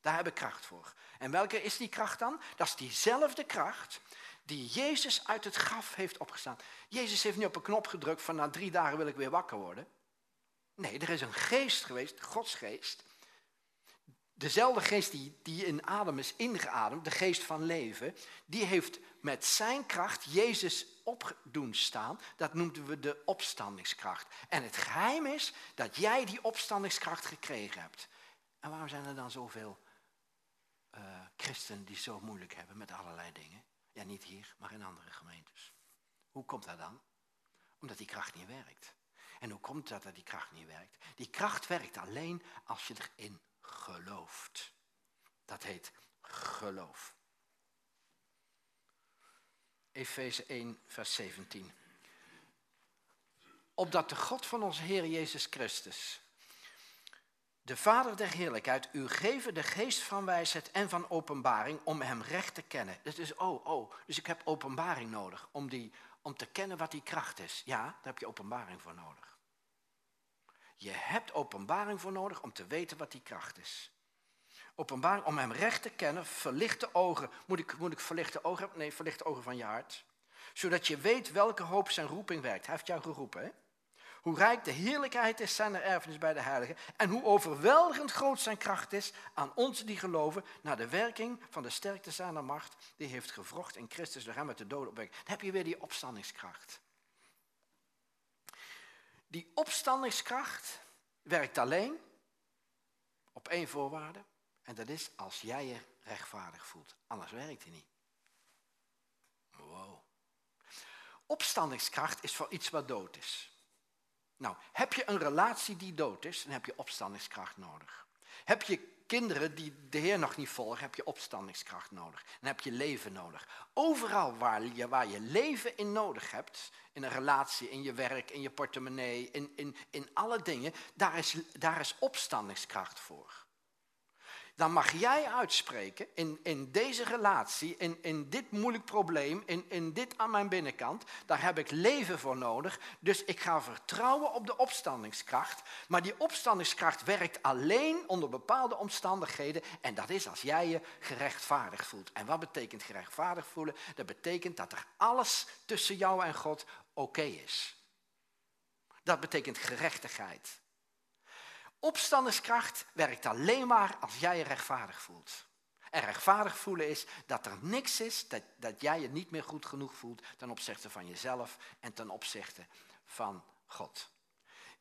Daar heb ik kracht voor. En welke is die kracht dan? Dat is diezelfde kracht die Jezus uit het graf heeft opgestaan. Jezus heeft niet op een knop gedrukt van na drie dagen wil ik weer wakker worden. Nee, er is een geest geweest, Gods geest. Dezelfde geest die, die in Adam is ingeademd, de geest van leven, die heeft met zijn kracht Jezus opdoen staan. Dat noemden we de opstandingskracht. En het geheim is dat jij die opstandingskracht gekregen hebt. En waarom zijn er dan zoveel christenen die zo moeilijk hebben met allerlei dingen? Ja, niet hier, maar in andere gemeentes. Hoe komt dat dan? Omdat die kracht niet werkt. En hoe komt dat dat die kracht niet werkt? Die kracht werkt alleen als je erin gelooft. Dat heet geloof. Efeze 1, vers 17. Opdat de God van onze Heer Jezus Christus, de Vader der heerlijkheid, u geven de geest van wijsheid en van openbaring om hem recht te kennen. Dat is, oh, oh, dus ik heb openbaring nodig om, die, om te kennen wat die kracht is. Ja, daar heb je openbaring voor nodig. Je hebt openbaring voor nodig om te weten wat die kracht is. Openbaring om hem recht te kennen, verlichte ogen. Moet ik, moet ik verlichte ogen hebben? Nee, verlichte ogen van je hart. Zodat je weet welke hoop zijn roeping werkt. Hij heeft jou geroepen, hè? Hoe rijk de heerlijkheid is zijn er erfenis bij de heiligen. En hoe overweldigend groot zijn kracht is aan ons die geloven. Naar de werking van de sterkte zijner macht. Die heeft gevrocht in Christus door hem met de doden opwekt. Dan heb je weer die opstandingskracht. Die opstandingskracht werkt alleen op één voorwaarde. En dat is als jij je rechtvaardig voelt. Anders werkt hij niet. Wow. Opstandingskracht is voor iets wat dood is. Nou, heb je een relatie die dood is, dan heb je opstandingskracht nodig. Heb je kinderen die de Heer nog niet volgen, heb je opstandingskracht nodig. Dan heb je leven nodig. Overal waar je, waar je leven in nodig hebt, in een relatie, in je werk, in je portemonnee, in, in, in alle dingen, daar is, daar is opstandingskracht voor dan mag jij uitspreken in, in deze relatie, in, in dit moeilijk probleem, in, in dit aan mijn binnenkant, daar heb ik leven voor nodig. Dus ik ga vertrouwen op de opstandingskracht. Maar die opstandingskracht werkt alleen onder bepaalde omstandigheden. En dat is als jij je gerechtvaardigd voelt. En wat betekent gerechtvaardigd voelen? Dat betekent dat er alles tussen jou en God oké is. Dat betekent gerechtigheid. Opstandingskracht werkt alleen maar als jij je rechtvaardig voelt. En rechtvaardig voelen is dat er niks is dat, dat jij je niet meer goed genoeg voelt ten opzichte van jezelf en ten opzichte van God.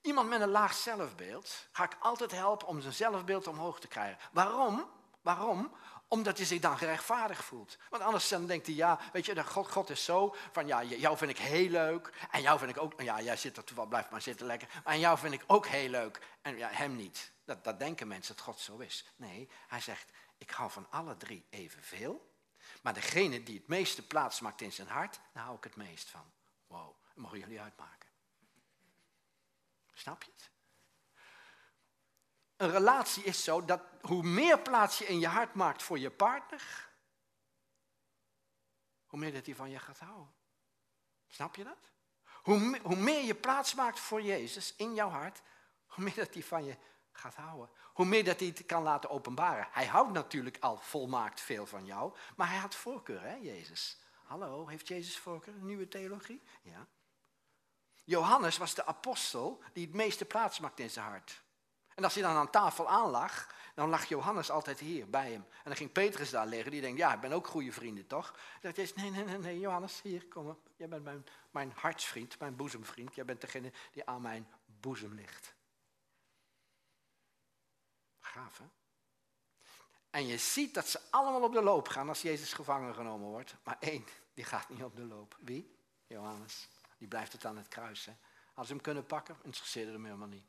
Iemand met een laag zelfbeeld ga ik altijd helpen om zijn zelfbeeld omhoog te krijgen. Waarom? Waarom? Omdat hij zich dan gerechtvaardigd voelt. Want anders dan denkt hij, ja, weet je, God, God is zo van, ja, jou vind ik heel leuk. En jou vind ik ook, ja, jij zit er toevallig, blijf maar zitten lekker. Maar jou vind ik ook heel leuk. En ja, hem niet. Dat, dat denken mensen dat God zo is. Nee, hij zegt, ik hou van alle drie evenveel. Maar degene die het meeste plaats maakt in zijn hart, daar hou ik het meest van. Wow, dat mogen jullie uitmaken. Snap je het? Een relatie is zo dat hoe meer plaats je in je hart maakt voor je partner, hoe meer dat hij van je gaat houden. Snap je dat? Hoe, hoe meer je plaats maakt voor Jezus in jouw hart, hoe meer dat hij van je gaat houden. Hoe meer dat hij het kan laten openbaren. Hij houdt natuurlijk al volmaakt veel van jou, maar hij had voorkeur, hè, Jezus? Hallo, heeft Jezus voorkeur? Nieuwe theologie? Ja. Johannes was de apostel die het meeste plaats maakte in zijn hart. En als hij dan aan tafel aanlag, dan lag Johannes altijd hier bij hem. En dan ging Petrus daar liggen, die denkt, ja, ik ben ook goede vrienden, toch? Dan zegt nee, nee, nee, nee, Johannes, hier, kom op. Jij bent mijn, mijn hartsvriend, mijn boezemvriend. Jij bent degene die aan mijn boezem ligt. Gaaf, hè? En je ziet dat ze allemaal op de loop gaan als Jezus gevangen genomen wordt. Maar één, die gaat niet op de loop. Wie? Johannes. Die blijft het aan het kruis. Hè? Als ze hem kunnen pakken, interesseerde hem helemaal niet.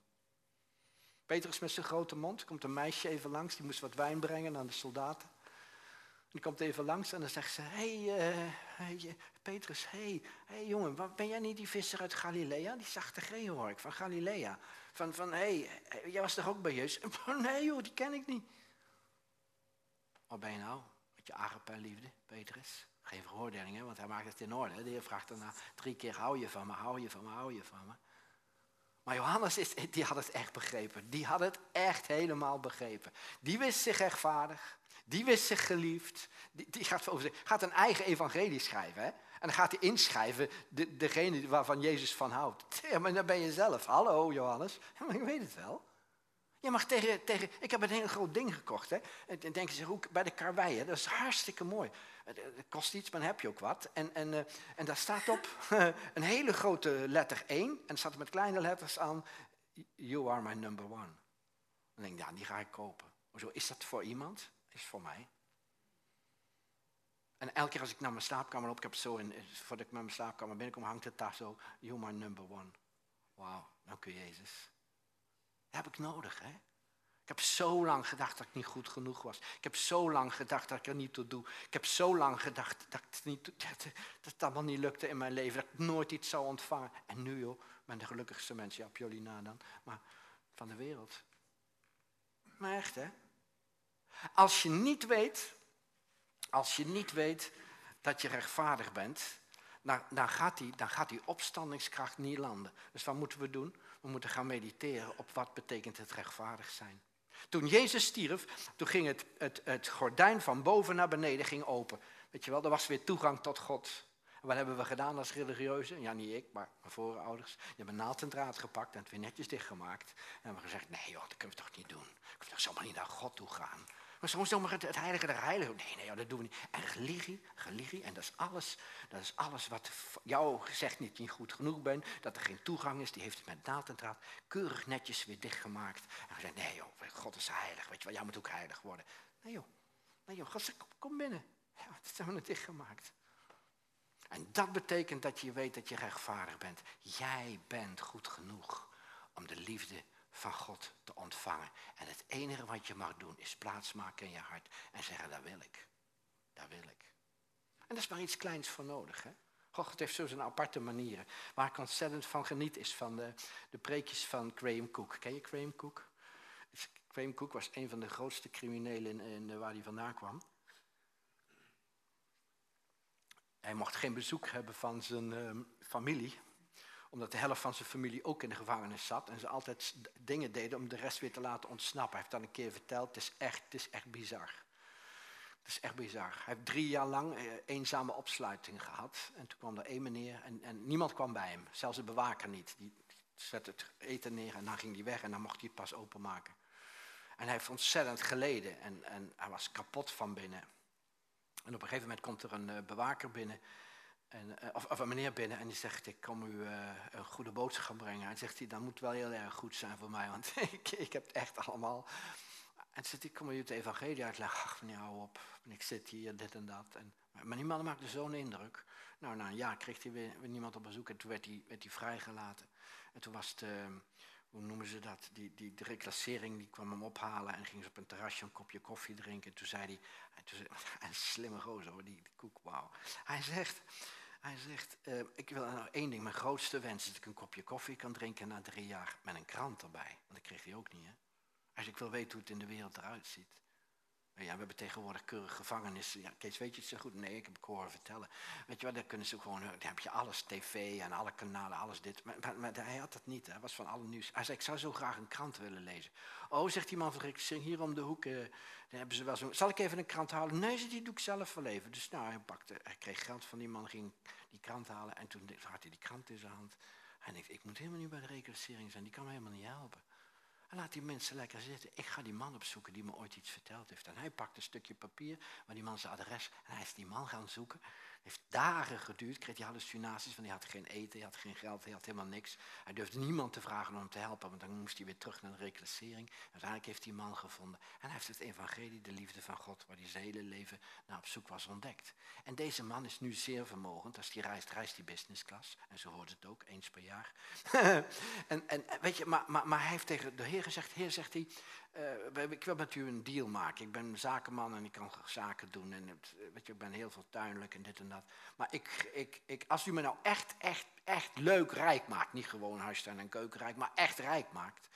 Petrus met zijn grote mond, komt een meisje even langs, die moest wat wijn brengen aan de soldaten. Die komt even langs en dan zegt ze, hey, uh, hey, Petrus, hé hey, hey, jongen, ben jij niet die visser uit Galilea? Die zachte G hoor ik, van Galilea. Van, van hé, hey, jij was toch ook bij Jezus? Nee joh, die ken ik niet. Wat ben je nou? Met je agape liefde, Petrus? Geen veroordeling, hè, want hij maakt het in orde. De heer vraagt daarna drie keer, hou je van me, hou je van me, hou je van me. Maar Johannes, is, die had het echt begrepen. Die had het echt helemaal begrepen. Die wist zich rechtvaardig. Die wist zich geliefd. Die, die gaat, over, gaat een eigen evangelie schrijven. Hè? En dan gaat hij inschrijven de, degene waarvan Jezus van houdt. Ja, maar dan ben je zelf. Hallo Johannes. Ja, maar ik weet het wel. Je mag tegen, tegen, ik heb een heel groot ding gekocht. Hè? En denken ze, ook bij de karweien, dat is hartstikke mooi. Het, kost iets, maar dan heb je ook wat. En, en, uh, en daar staat op een hele grote letter 1. En staat met kleine letters aan, you are my number one. Dan denk ik, ja, die ga ik kopen. Zo is dat voor iemand? Is voor mij. En elke keer als ik naar mijn slaapkamer op, ik heb zo, in, voordat ik met mijn slaapkamer binnenkom, hangt het daar zo, you are my number one. Wauw, dank u Jezus. Dat heb ik nodig, hè? Ik heb zo lang gedacht dat ik niet goed genoeg was. Ik heb zo lang gedacht dat ik er niet toe doe. Ik heb zo lang gedacht dat, het niet, dat, dat allemaal niet lukte in mijn leven. Dat ik nooit iets zou ontvangen. En nu joh, ben de gelukkigste mens, op jullie na dan, maar van de wereld. Maar echt hè. Als je niet weet, als je niet weet dat je rechtvaardig bent, dan, dan, gaat die, dan gaat die opstandingskracht niet landen. Dus wat moeten we doen? We moeten gaan mediteren op wat betekent het rechtvaardig zijn. Toen Jezus stierf, toen ging het, het, het gordijn van boven naar beneden ging open. Weet je wel, er was weer toegang tot God. En wat hebben we gedaan als religieuzen? Ja, niet ik, maar mijn voorouders. Die hebben naald en draad gepakt en het weer netjes dichtgemaakt. En hebben gezegd, nee joh, dat kunnen we toch niet doen. Ik kan toch zomaar niet naar God toe gaan. Maar soms zomaar het, het heilige der heiligen. Nee, nee, dat doen we niet. En religie, religie, en dat is alles, dat is alles wat jou zegt niet, niet goed genoeg bent. Dat er geen toegang is, die heeft het met naald en draad keurig netjes weer dichtgemaakt. En gezegd, nee joh, God is heilig, weet je wel, jij moet ook heilig worden. Nee joh, nee joh, zegt, kom binnen. Ja, dat hebben we dichtgemaakt. En dat betekent dat je weet dat je rechtvaardig bent. Jij bent goed genoeg om de liefde van God te ontvangen. En het enige wat je mag doen is plaatsmaken in je hart en zeggen, daar wil ik. Daar wil ik. En daar is maar iets kleins voor nodig. Hè? God heeft zo zijn aparte manieren. Waar ik ontzettend van geniet is van de, de preekjes van Graham Cook. Ken je Graham Cook? Graham Cook was een van de grootste criminelen in, in, waar hij vandaan kwam. Hij mocht geen bezoek hebben van zijn uh, familie, omdat de helft van zijn familie ook in de gevangenis zat. En ze altijd dingen deden om de rest weer te laten ontsnappen. Hij heeft dat een keer verteld. Het is echt, het is echt bizar. Het is echt bizar. Hij heeft drie jaar lang eh, eenzame opsluiting gehad. En toen kwam er één meneer en, en niemand kwam bij hem. Zelfs de bewaker niet. Die, zette het eten neer en dan ging hij weg en dan mocht hij het pas openmaken. En hij heeft ontzettend geleden en, en hij was kapot van binnen. En op een gegeven moment komt er een uh, bewaker binnen, en, uh, of, of, een meneer binnen, en die zegt, ik kom u uh, een goede boodschap brengen. En zegt hij, dat moet wel heel erg goed zijn voor mij, want ik, ik heb het echt allemaal. En zegt hij, kom u het evangelie uitleggen. Ach, meneer, hou op, ik zit hier, dit en dat. En, maar die man maakte zo'n indruk. Nou, na een jaar kreeg hij weer, niemand op bezoek en toen werd hij, werd hij vrijgelaten. En toen was het, uh, hoe noemen ze dat, die, die, de reclassering, die kwam hem ophalen en ging ze op een terrasje een kopje koffie drinken. En toen zei hij, en een slimme gozer die, die koek, wauw. Hij zegt, hij zegt uh, ik wil nou één ding, mijn grootste wens is dat ik een kopje koffie kan drinken na drie jaar met een krant erbij. Want dat kreeg hij ook niet, hè. Als ik wil weten hoe het in de wereld eruit ziet. Ja, we hebben tegenwoordig keurig gevangenissen. Ja, Kees, weet je het zo goed? Nee, ik heb het horen vertellen. Weet je wat, daar kunnen ze gewoon, daar heb je alles, tv en alle kanalen, alles dit. Maar, maar, hij had dat niet, hij was van alle nieuws. Hij zei, ik zou zo graag een krant willen lezen. Oh, zegt die man van Rick, hier om de hoek, eh, daar hebben ze wel zo. Zal ik even een krant halen? Nee, die doe ik zelf wel even. Dus nou, hij pakte, hij kreeg geld van die man, ging die krant halen. En toen had hij die krant in zijn hand. Hij denkt, ik moet helemaal niet bij de reclassering zijn, die kan me helemaal niet helpen. En laat die mensen lekker zitten. Ik ga die man opzoeken die me ooit iets verteld heeft. En hij pakt een stukje papier waar die man zijn adres. En hij is die man gaan zoeken heeft dagen geduurd, kreeg hij hallucinaties, van hij had geen eten, hij had geen geld, hij had helemaal niks. Hij durfde niemand te vragen om hem te helpen, want dan moest hij weer terug naar de reclassering. Uiteindelijk heeft hij een man gevonden en hij heeft het evangelie, de liefde van God, waar hij zijn hele leven naar op zoek was ontdekt. En deze man is nu zeer vermogend, als hij reist, reist hij business class. En zo hoort het ook, eens per jaar. en, en weet je, maar, maar, maar hij heeft tegen de Heer gezegd, Heer zegt hij, uh, ik wil met u een deal maken. Ik ben zakenman en ik kan zaken doen. En het, weet je, ik ben heel veel tuinlijk en dit en dat. Maar ik, ik, ik, als u me nou echt, echt, echt leuk rijk maakt. Niet gewoon huistuin en keukenrijk, maar echt rijk maakt.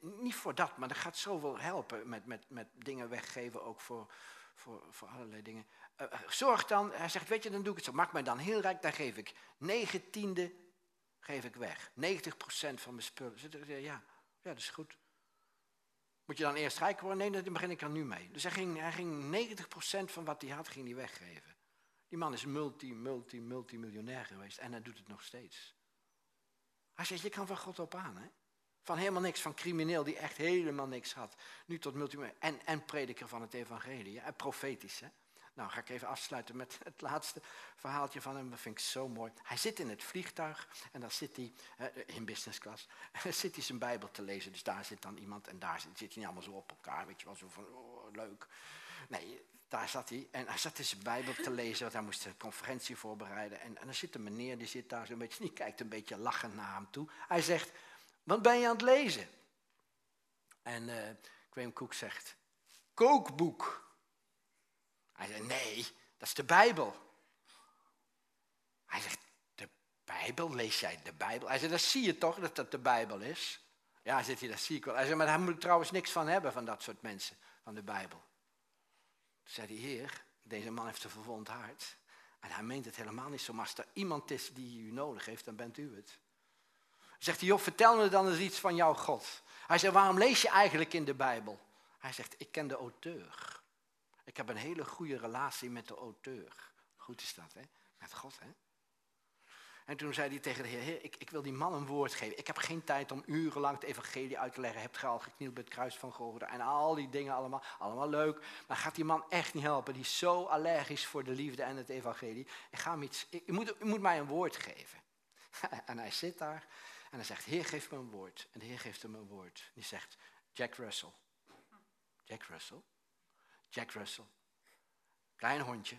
Niet voor dat, maar dat gaat zoveel helpen met, met, met dingen weggeven, ook voor, voor, voor allerlei dingen. Uh, zorg dan, hij zegt, weet je, dan doe ik het zo. Maak mij dan heel rijk, dan geef ik negentiende geef ik weg. 90% van mijn spullen. Ja, ja, dat is goed. Moet je dan eerst rijk worden? Nee, daar begin ik er nu mee. Dus hij ging, hij ging 90% van wat hij had, ging hij weggeven. Die man is multi, multi, multimiljonair geweest en hij doet het nog steeds. Hij zegt, je kan van God op aan, hè? Van helemaal niks, van crimineel die echt helemaal niks had. Nu tot multimiljonair en, en prediker van het evangelie. En profetisch, hè? Nou, ga ik even afsluiten met het laatste verhaaltje van hem. Dat vind ik zo mooi. Hij zit in het vliegtuig en dan zit hij, in business class, zit hij zijn Bijbel te lezen. Dus daar zit dan iemand en daar zit, zit hij niet allemaal zo op elkaar. Weet je wel, zo van, oh, leuk. Nee, daar zat hij. En hij zat zijn Bijbel te lezen, want hij moest een conferentie voorbereiden. En, en dan zit een meneer, die zit daar zo'n beetje, die kijkt een beetje lachend naar hem toe. Hij zegt, wat ben je aan het lezen? En uh, Graham Cook zegt, kookboek. Hij zei, nee, dat is de Bijbel. Hij zegt, de Bijbel? Lees jij de Bijbel? Hij zei, dat zie je toch, dat dat de Bijbel is? Ja, zit hij, dat zie ik wel. Hij zei, maar daar moet ik trouwens niks van hebben, van dat soort mensen, van de Bijbel. Toen zei hij, heer, deze man heeft een verwond hart. En hij meent het helemaal niet zo, maar als er iemand is die u nodig heeft, dan bent u het. Zegt hij, joh, vertel me dan eens iets van jouw God. Hij zei, waarom lees je eigenlijk in de Bijbel? Hij zegt, ik ken de auteur. Ik heb een hele goede relatie met de auteur. Goed is dat, hè? Met God, hè? En toen zei hij tegen de Heer, ik, ik, wil die man een woord geven. Ik heb geen tijd om urenlang het evangelie uit te leggen. Hebt ge al geknield bij het kruis van Golgotha en al die dingen allemaal. Allemaal leuk. Maar gaat die man echt niet helpen. Die is zo allergisch voor de liefde en het evangelie. Ik ga hem iets, ik, moet, u moet mij een woord geven. en hij zit daar en hij zegt, Heer, geef me een woord. En de Heer geeft hem een woord. Die zegt, Jack Russell. Jack Russell? Jack Russell. Klein hondje,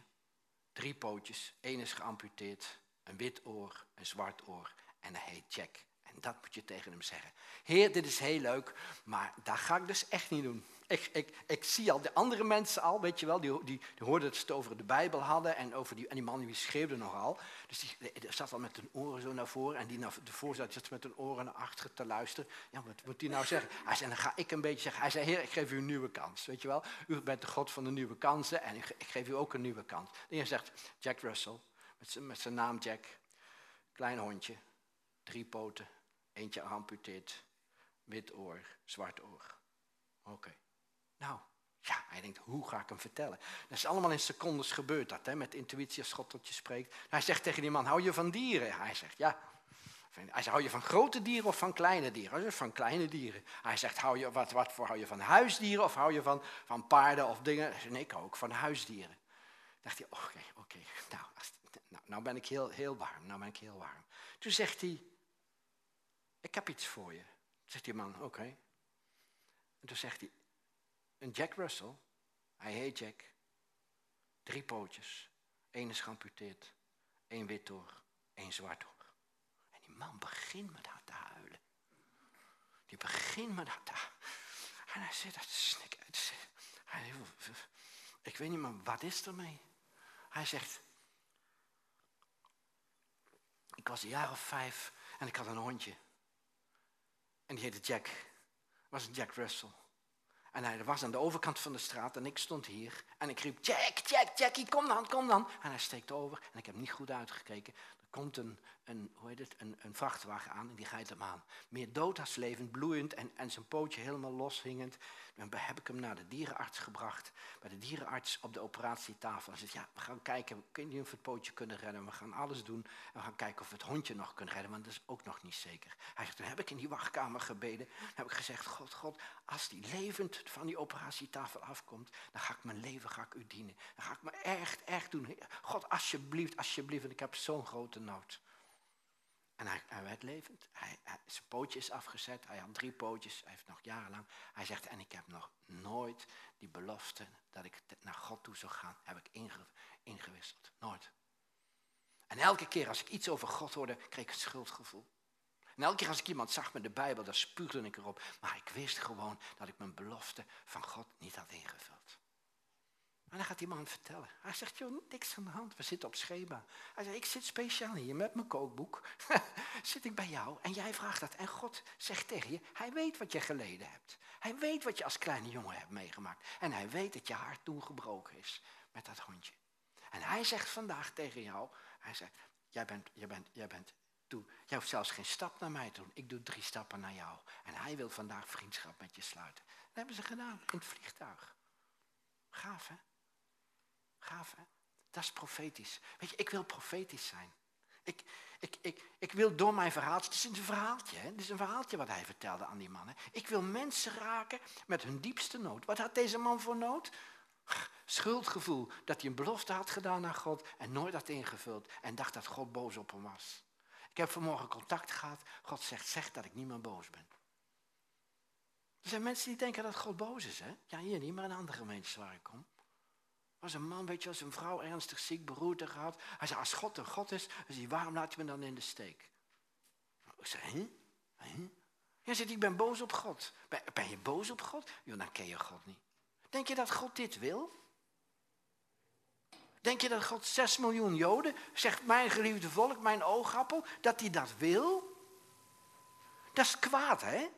drie pootjes, één is geamputeerd, een wit oor, een zwart oor en hij heet Jack. En dat moet je tegen hem zeggen. Heer, dit is heel leuk, maar dat ga ik dus echt niet doen. Ik, ik, ik zie al de andere mensen al, weet je wel, die, die, die hoorden dat ze het over de Bijbel hadden en, over die, en die man die schreeuwde nogal. Dus die, die zat al met hun oren zo naar voren en die naar de met hun oren naar achteren te luisteren. Ja, wat moet hij nou zeggen? Hij zei, dan ga ik een beetje zeggen. Hij zei, heer, ik geef u een nieuwe kans, weet je wel. U bent de God van de nieuwe kansen en ik, ik geef u ook een nieuwe kans. De heer zegt, Jack Russell, met zijn naam Jack, klein hondje, drie poten, eentje geamputeerd, wit oor, zwart oor. Oké. Nou, ja, hij denkt, hoe ga ik hem vertellen? Dat is allemaal in secondes gebeurd dat, hè, met intuïtie als God tot je spreekt. Hij zegt tegen die man, hou je van dieren? Hij zegt, ja, Hij zegt, hou je van grote dieren of van kleine dieren? Hij van kleine dieren. Hij zegt, hou je, wat, wat voor hou je van huisdieren of hou je van, van paarden of dingen? Nee, ik ook van huisdieren. dacht hij, oké, oké, nou, nou, nou ben ik heel, heel warm, nou ben ik heel warm. Toen zegt hij, ik heb iets voor je. Zegt die man, oké. En toen zegt hij, een Jack Russell, hij heet Jack, drie pootjes, één is geamputeerd, één wit door, één zwart door. En die man begint met haar te huilen. Die begint met haar te En hij zegt, dat snik. Hij, ik weet niet, maar wat is er mee? Hij zegt, ik was een jaar of vijf en ik had een hondje. En die heette Jack. was een Jack Russell. En hij was aan de overkant van de straat en ik stond hier. En ik riep, Jack, Jack, Jackie, kom dan, kom dan. En hij steekt over en ik heb niet goed uitgekeken. Er komt een, een, hoe heet het, een, een vrachtwagen aan en die rijdt hem aan. Meer dood als levend, bloeiend en, en zijn pootje helemaal loshingend. Dan heb ik hem naar de dierenarts gebracht. Bij de dierenarts op de operatietafel. Hij zegt, ja, we gaan kijken, kun je of we het pootje kunnen redden. We gaan alles doen. En we gaan kijken of we het hondje nog kunnen redden, want dat is ook nog niet zeker. Hij zegt, toen heb ik in die wachtkamer gebeden. Dan heb ik gezegd, God, God, als die levend van die operatietafel afkomt, dan ga ik mijn leven ga ik u dienen. Dan ga ik me echt, echt doen. God, alsjeblieft, alsjeblieft, want ik heb zo'n grote nood. En hij, hij werd levend. Hij, zijn pootje is afgezet. Hij had drie pootjes. Hij heeft nog jarenlang. Hij zegt, en ik heb nog nooit die belofte dat ik naar God toe zou gaan, heb ik ingewisseld. Nooit. En elke keer als ik iets over God hoorde, kreeg ik een schuldgevoel. En elke keer als ik iemand zag met de Bijbel, dan spuugde ik erop. Maar ik wist gewoon dat ik mijn belofte van God niet had ingevuld. En dan gaat die man vertellen. Hij zegt, joh, niks aan de hand, we zitten op schema. Hij zegt, ik zit speciaal hier met mijn kookboek. zit ik bij jou en jij vraagt dat. En God zegt tegen je, hij weet wat je geleden hebt. Hij weet wat je als kleine jongen hebt meegemaakt. En hij weet dat je hart toen gebroken is met dat hondje. En hij zegt vandaag tegen jou, hij zegt, jij bent, jij bent, jij bent. Jij hoeft zelfs geen stap naar mij te doen. Ik doe drie stappen naar jou. En hij wil vandaag vriendschap met je sluiten. Dat hebben ze gedaan in het vliegtuig. Gaaf, hè? Gaaf, hè? Dat is profetisch. Weet je, ik wil profetisch zijn. Ik, ik, ik, ik wil door mijn verhaaltje, het is een verhaaltje, hè? het is een verhaaltje wat hij vertelde aan die mannen. Ik wil mensen raken met hun diepste nood. Wat had deze man voor nood? Schuldgevoel dat hij een belofte had gedaan aan God en nooit had ingevuld en dacht dat God boos op hem was. Ik heb vanmorgen contact gehad. God zegt, zeg dat ik niet meer boos ben. Er zijn mensen die denken dat God boos is. Hè? Ja, hier niet, maar in andere gemeentes waar ik kom was een man, weet je, als een vrouw ernstig ziek, beroerte gehad. Hij zei, als God een God is, zei waarom laat je me dan in de steek? Ik zei, hè? Hè? Hij zegt, ik ben boos op God. Ben, ben je boos op God? Jo, dan ken je God niet. Denk je dat God dit wil? Denk je dat God 6 miljoen Joden, zegt mijn geliefde volk, mijn oogappel, dat hij dat wil? Dat is kwaad, hè?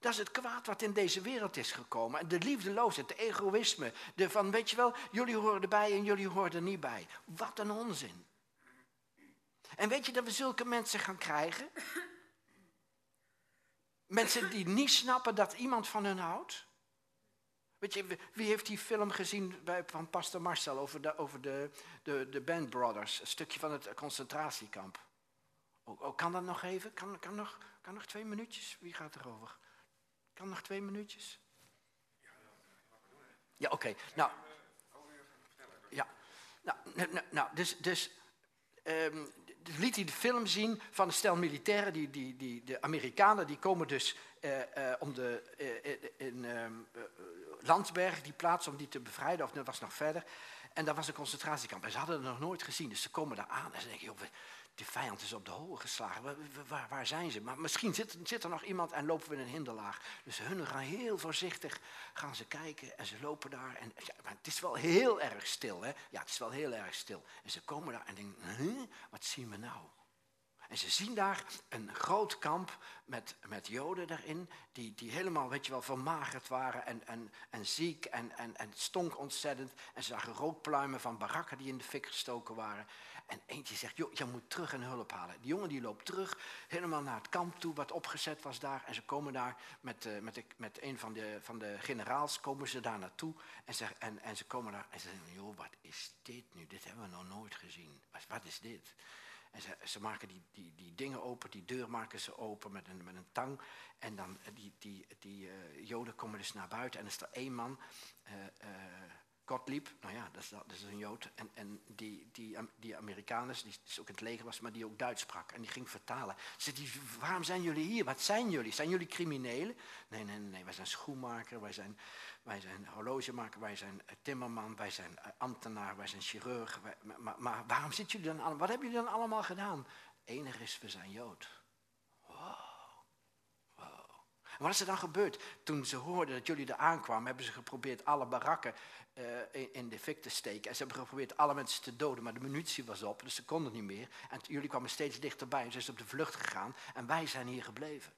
Dat is het kwaad wat in deze wereld is gekomen. En de liefdeloosheid, de egoïsme. De van, weet je wel, jullie horen erbij en jullie horen er niet bij. Wat een onzin. En weet je dat we zulke mensen gaan krijgen? Mensen die niet snappen dat iemand van hun houdt. Weet je, wie heeft die film gezien van Pastor Marcel over, de, over de, de, de Band Brothers? Een stukje van het concentratiekamp. Oh, oh, kan dat nog even? Kan, kan, nog, kan nog twee minuutjes? Wie gaat erover? Kan nog twee minuutjes? Ja, oké. Nou. Ja. Nou, nou, nou, nou dus, dus um, liet hij de film zien van een stel militairen, die, die, die, de Amerikanen, die komen dus uh, uh, om de, uh, in um, Landsberg, die plaats, om die te bevrijden, of dat was nog verder. En dat was een concentratiekamp. En ze hadden het nog nooit gezien, dus ze komen daar aan en ze denken, joh, de vijand is op de hol geslagen. Waar, waar, zijn ze? Maar misschien zit, zit, er nog iemand en lopen we in een hinderlaag. Dus hun gaan heel voorzichtig gaan ze kijken en ze lopen daar. En, ja, maar het is wel heel erg stil. Hè? Ja, het is wel heel erg stil. En ze komen daar en denken, wat zien we nou? En ze zien daar een groot kamp met, met joden daarin, die, die helemaal, weet je wel, vermagerd waren en, en, en ziek en, en, en stonk ontzettend. En ze zagen rookpluimen van barakken die in de fik gestoken waren. En eentje zegt, joh, je moet terug en hulp halen. Die jongen die loopt terug, helemaal naar het kamp toe, wat opgezet was daar. En ze komen daar met, uh, met, met een van de, van de generaals, komen ze daar naartoe. En ze, en, en ze komen daar en ze zeggen, joh, wat is dit nu? Dit hebben we nog nooit gezien. Wat, wat is dit? En ze, ze maken die, die, die dingen open, die deur maken ze open met een, met een tang. En dan die, die, die uh, joden komen dus naar buiten en er is er één man, Gottlieb, nou ja, dat is, dat is een Jood. En, en die, die, die Amerikaners, die dus ook in het leger was, maar die ook Duits sprak. En die ging vertalen. Ze zei, waarom zijn jullie hier? Wat zijn jullie? Zijn jullie criminelen? Nee, nee, nee, wij zijn schoenmaker, wij zijn, wij zijn horlogemaker, wij zijn timmerman, wij zijn ambtenaar, wij zijn chirurg. maar, maar, waarom zitten jullie dan allemaal? Wat hebben jullie dan allemaal gedaan? Enige is, we zijn Jood. Wat is er dan gebeurd? Toen ze hoorden dat jullie er aankwamen, hebben ze geprobeerd alle barakken uh, in, de fik te steken. En ze hebben geprobeerd alle mensen te doden, maar de munitie was op, dus ze konden niet meer. En jullie kwamen steeds dichterbij en ze zijn op de vlucht gegaan. En wij zijn hier gebleven.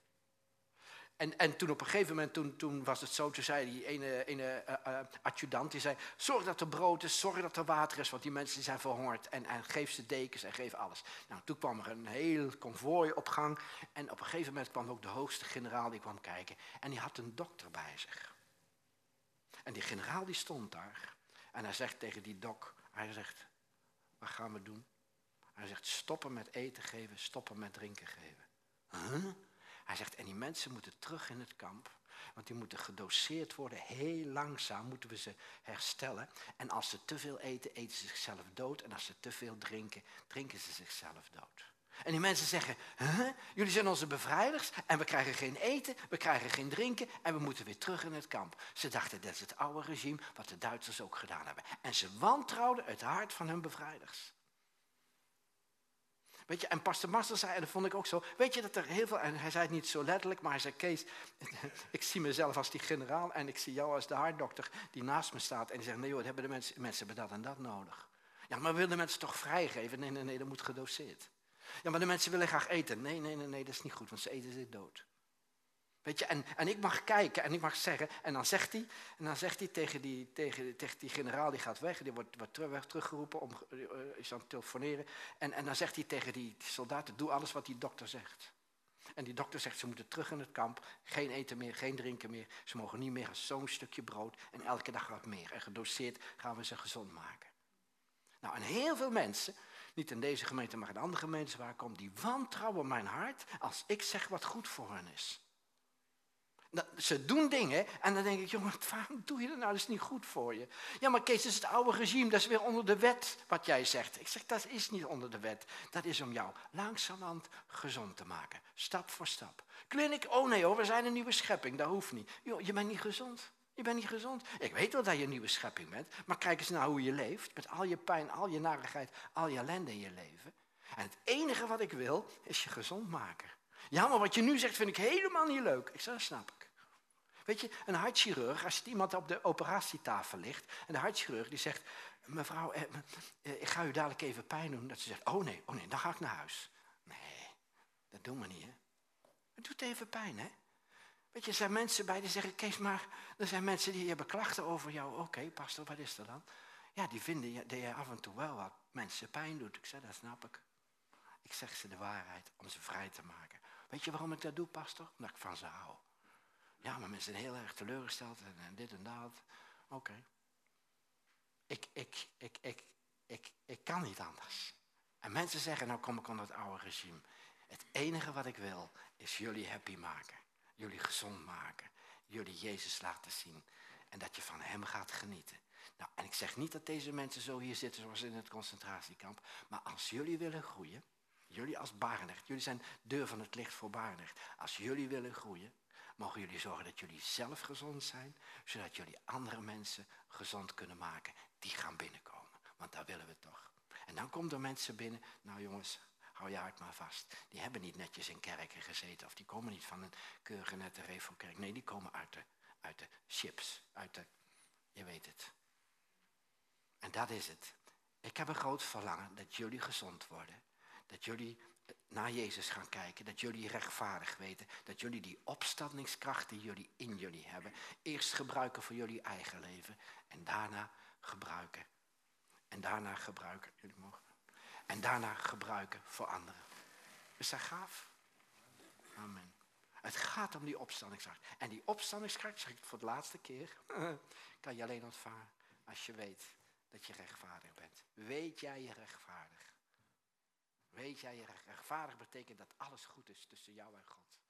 En, en toen op een gegeven moment, toen, toen was het zo, toen zei die ene, ene uh, adjudant, die zei, zorg dat er brood is, zorg dat er water is, want die mensen zijn verhongerd. En, en geef ze dekens en geef alles. Nou, toen kwam er een heel konvooi op gang. En op een gegeven moment kwam ook de hoogste generaal, die kwam kijken. En die had een dokter bij zich. En die generaal die stond daar. En hij zegt tegen die dok, hij zegt, wat gaan we doen? Hij zegt, stoppen met eten geven, stoppen met drinken geven. Huh? Hij zegt, en die mensen moeten terug in het kamp. Want die moeten gedoseerd worden. Heel langzaam moeten we ze herstellen. En als ze te veel eten, eten ze zichzelf dood. En als ze te veel drinken, drinken ze zichzelf dood. En die mensen zeggen, huh? jullie zijn onze bevrijders en we krijgen geen eten, we krijgen geen drinken en we moeten weer terug in het kamp. Ze dachten, dat is het oude regime wat de Duitsers ook gedaan hebben. En ze wantrouwden het hart van hun bevrijders. Weet je, en Pastor Marcel zei, en dat vond ik ook zo, weet je dat er heel veel, en hij zei het niet zo letterlijk, maar hij zei, Kees, ik zie mezelf als die generaal en ik zie jou als de hartdokter die naast me staat en die zegt, nee joh, hebben de mensen, mensen hebben dat en dat nodig. Ja, maar willen mensen toch vrijgeven? Nee, nee, nee, dat moet gedoseerd. Ja, maar de mensen willen graag eten. Nee, nee, nee, nee, dat is niet goed, want ze eten zich dood. Weet je, en, en ik mag kijken en ik mag zeggen, en dan zegt hij, en dan zegt hij tegen die, tegen, tegen die generaal, die gaat weg, die wordt, wordt terug, teruggeroepen, om, uh, is aan het telefoneren, en, en dan zegt hij tegen die, soldaten, doe alles wat die dokter zegt. En die dokter zegt, ze moeten terug in het kamp, geen eten meer, geen drinken meer, ze mogen niet meer zo'n stukje brood, en elke dag wat meer. En gedoseerd gaan we ze gezond maken. Nou, en heel veel mensen, niet in deze gemeente, maar in andere gemeenten waar ik kom, die wantrouwen mijn hart als ik zeg wat goed voor hen is. Ze doen dingen en dan denk ik, jongen, waarom doe je dat nou? Dat is niet goed voor je. Ja, maar Kees, dat is het oude regime, dat is weer onder de wet wat jij zegt. Ik zeg, dat is niet onder de wet. Dat is om jou langzamerhand gezond te maken, stap voor stap. Kliniek, oh nee hoor, we zijn een nieuwe schepping, dat hoeft niet. Jo, je bent niet gezond. Je bent niet gezond. Ik weet wel dat je een nieuwe schepping bent, maar kijk eens naar hoe je leeft. Met al je pijn, al je narigheid, al je ellende in je leven. En het enige wat ik wil, is je gezond maken. Ja, maar wat je nu zegt vind ik helemaal niet leuk. Ik zeg, dat snap ik. Weet je, een hartchirurg, als iemand op de operatietafel ligt... en de hartchirurg die zegt... mevrouw, eh, eh, ik ga u dadelijk even pijn doen. Dat ze zegt, oh nee, oh nee, dan ga ik naar huis. Nee, dat doen we niet, hè. Het doet even pijn, hè. Weet je, er zijn mensen bij die zeggen, Kees, maar er zijn mensen die hebben klachten over jou. Oké, pastor, wat is er dan? Ja, die vinden dat je af en toe wel wat mensen pijn doet. Ik zeg, dat snap ik. Ik zeg ze de waarheid om ze vrij te maken. Weet je waarom ik dat doe, pastor? Omdat ik van ze hou. Ja, maar mensen zijn heel erg teleurgesteld en, en dit en dat. Oké. Ik, ik, ik, ik, ik, ik kan niet anders. En mensen zeggen, nou kom ik onder het oude regime. Het enige wat ik wil is jullie happy maken. Jullie gezond maken. Jullie Jezus laten zien. En dat je van hem gaat genieten. Nou, en ik zeg niet dat deze mensen zo hier zitten zoals in het concentratiekamp. Maar als jullie willen groeien, jullie als Barendrecht, jullie zijn deur van het licht voor Barendrecht. Als jullie willen groeien, mogen jullie zorgen dat jullie zelf gezond zijn, zodat jullie andere mensen gezond kunnen maken die gaan binnenkomen. Want daar willen we toch. En dan komen er mensen binnen, nou jongens, hou je hart maar vast. Die hebben niet netjes in kerken gezeten of die komen niet van een keurige nette reformkerk. Nee, die komen uit de, uit de chips, uit de, je weet het. En dat is het. Ik heb een groot verlangen dat jullie gezond worden. Dat jullie naar Jezus gaan kijken. Dat jullie rechtvaardig weten. Dat jullie die opstandingskracht die jullie in jullie hebben. Eerst gebruiken voor jullie eigen leven. En daarna gebruiken. En daarna gebruiken. Jullie mogen. En daarna gebruiken voor anderen. Is dat gaaf? Amen. Het gaat om die opstandingskracht. En die opstandingskracht, zeg ik voor de laatste keer, kan je alleen ontvangen als je weet dat je rechtvaardig bent. Weet jij je rechtvaardig? Weet jij, rechtvaardig betekent dat alles goed is tussen jou en God.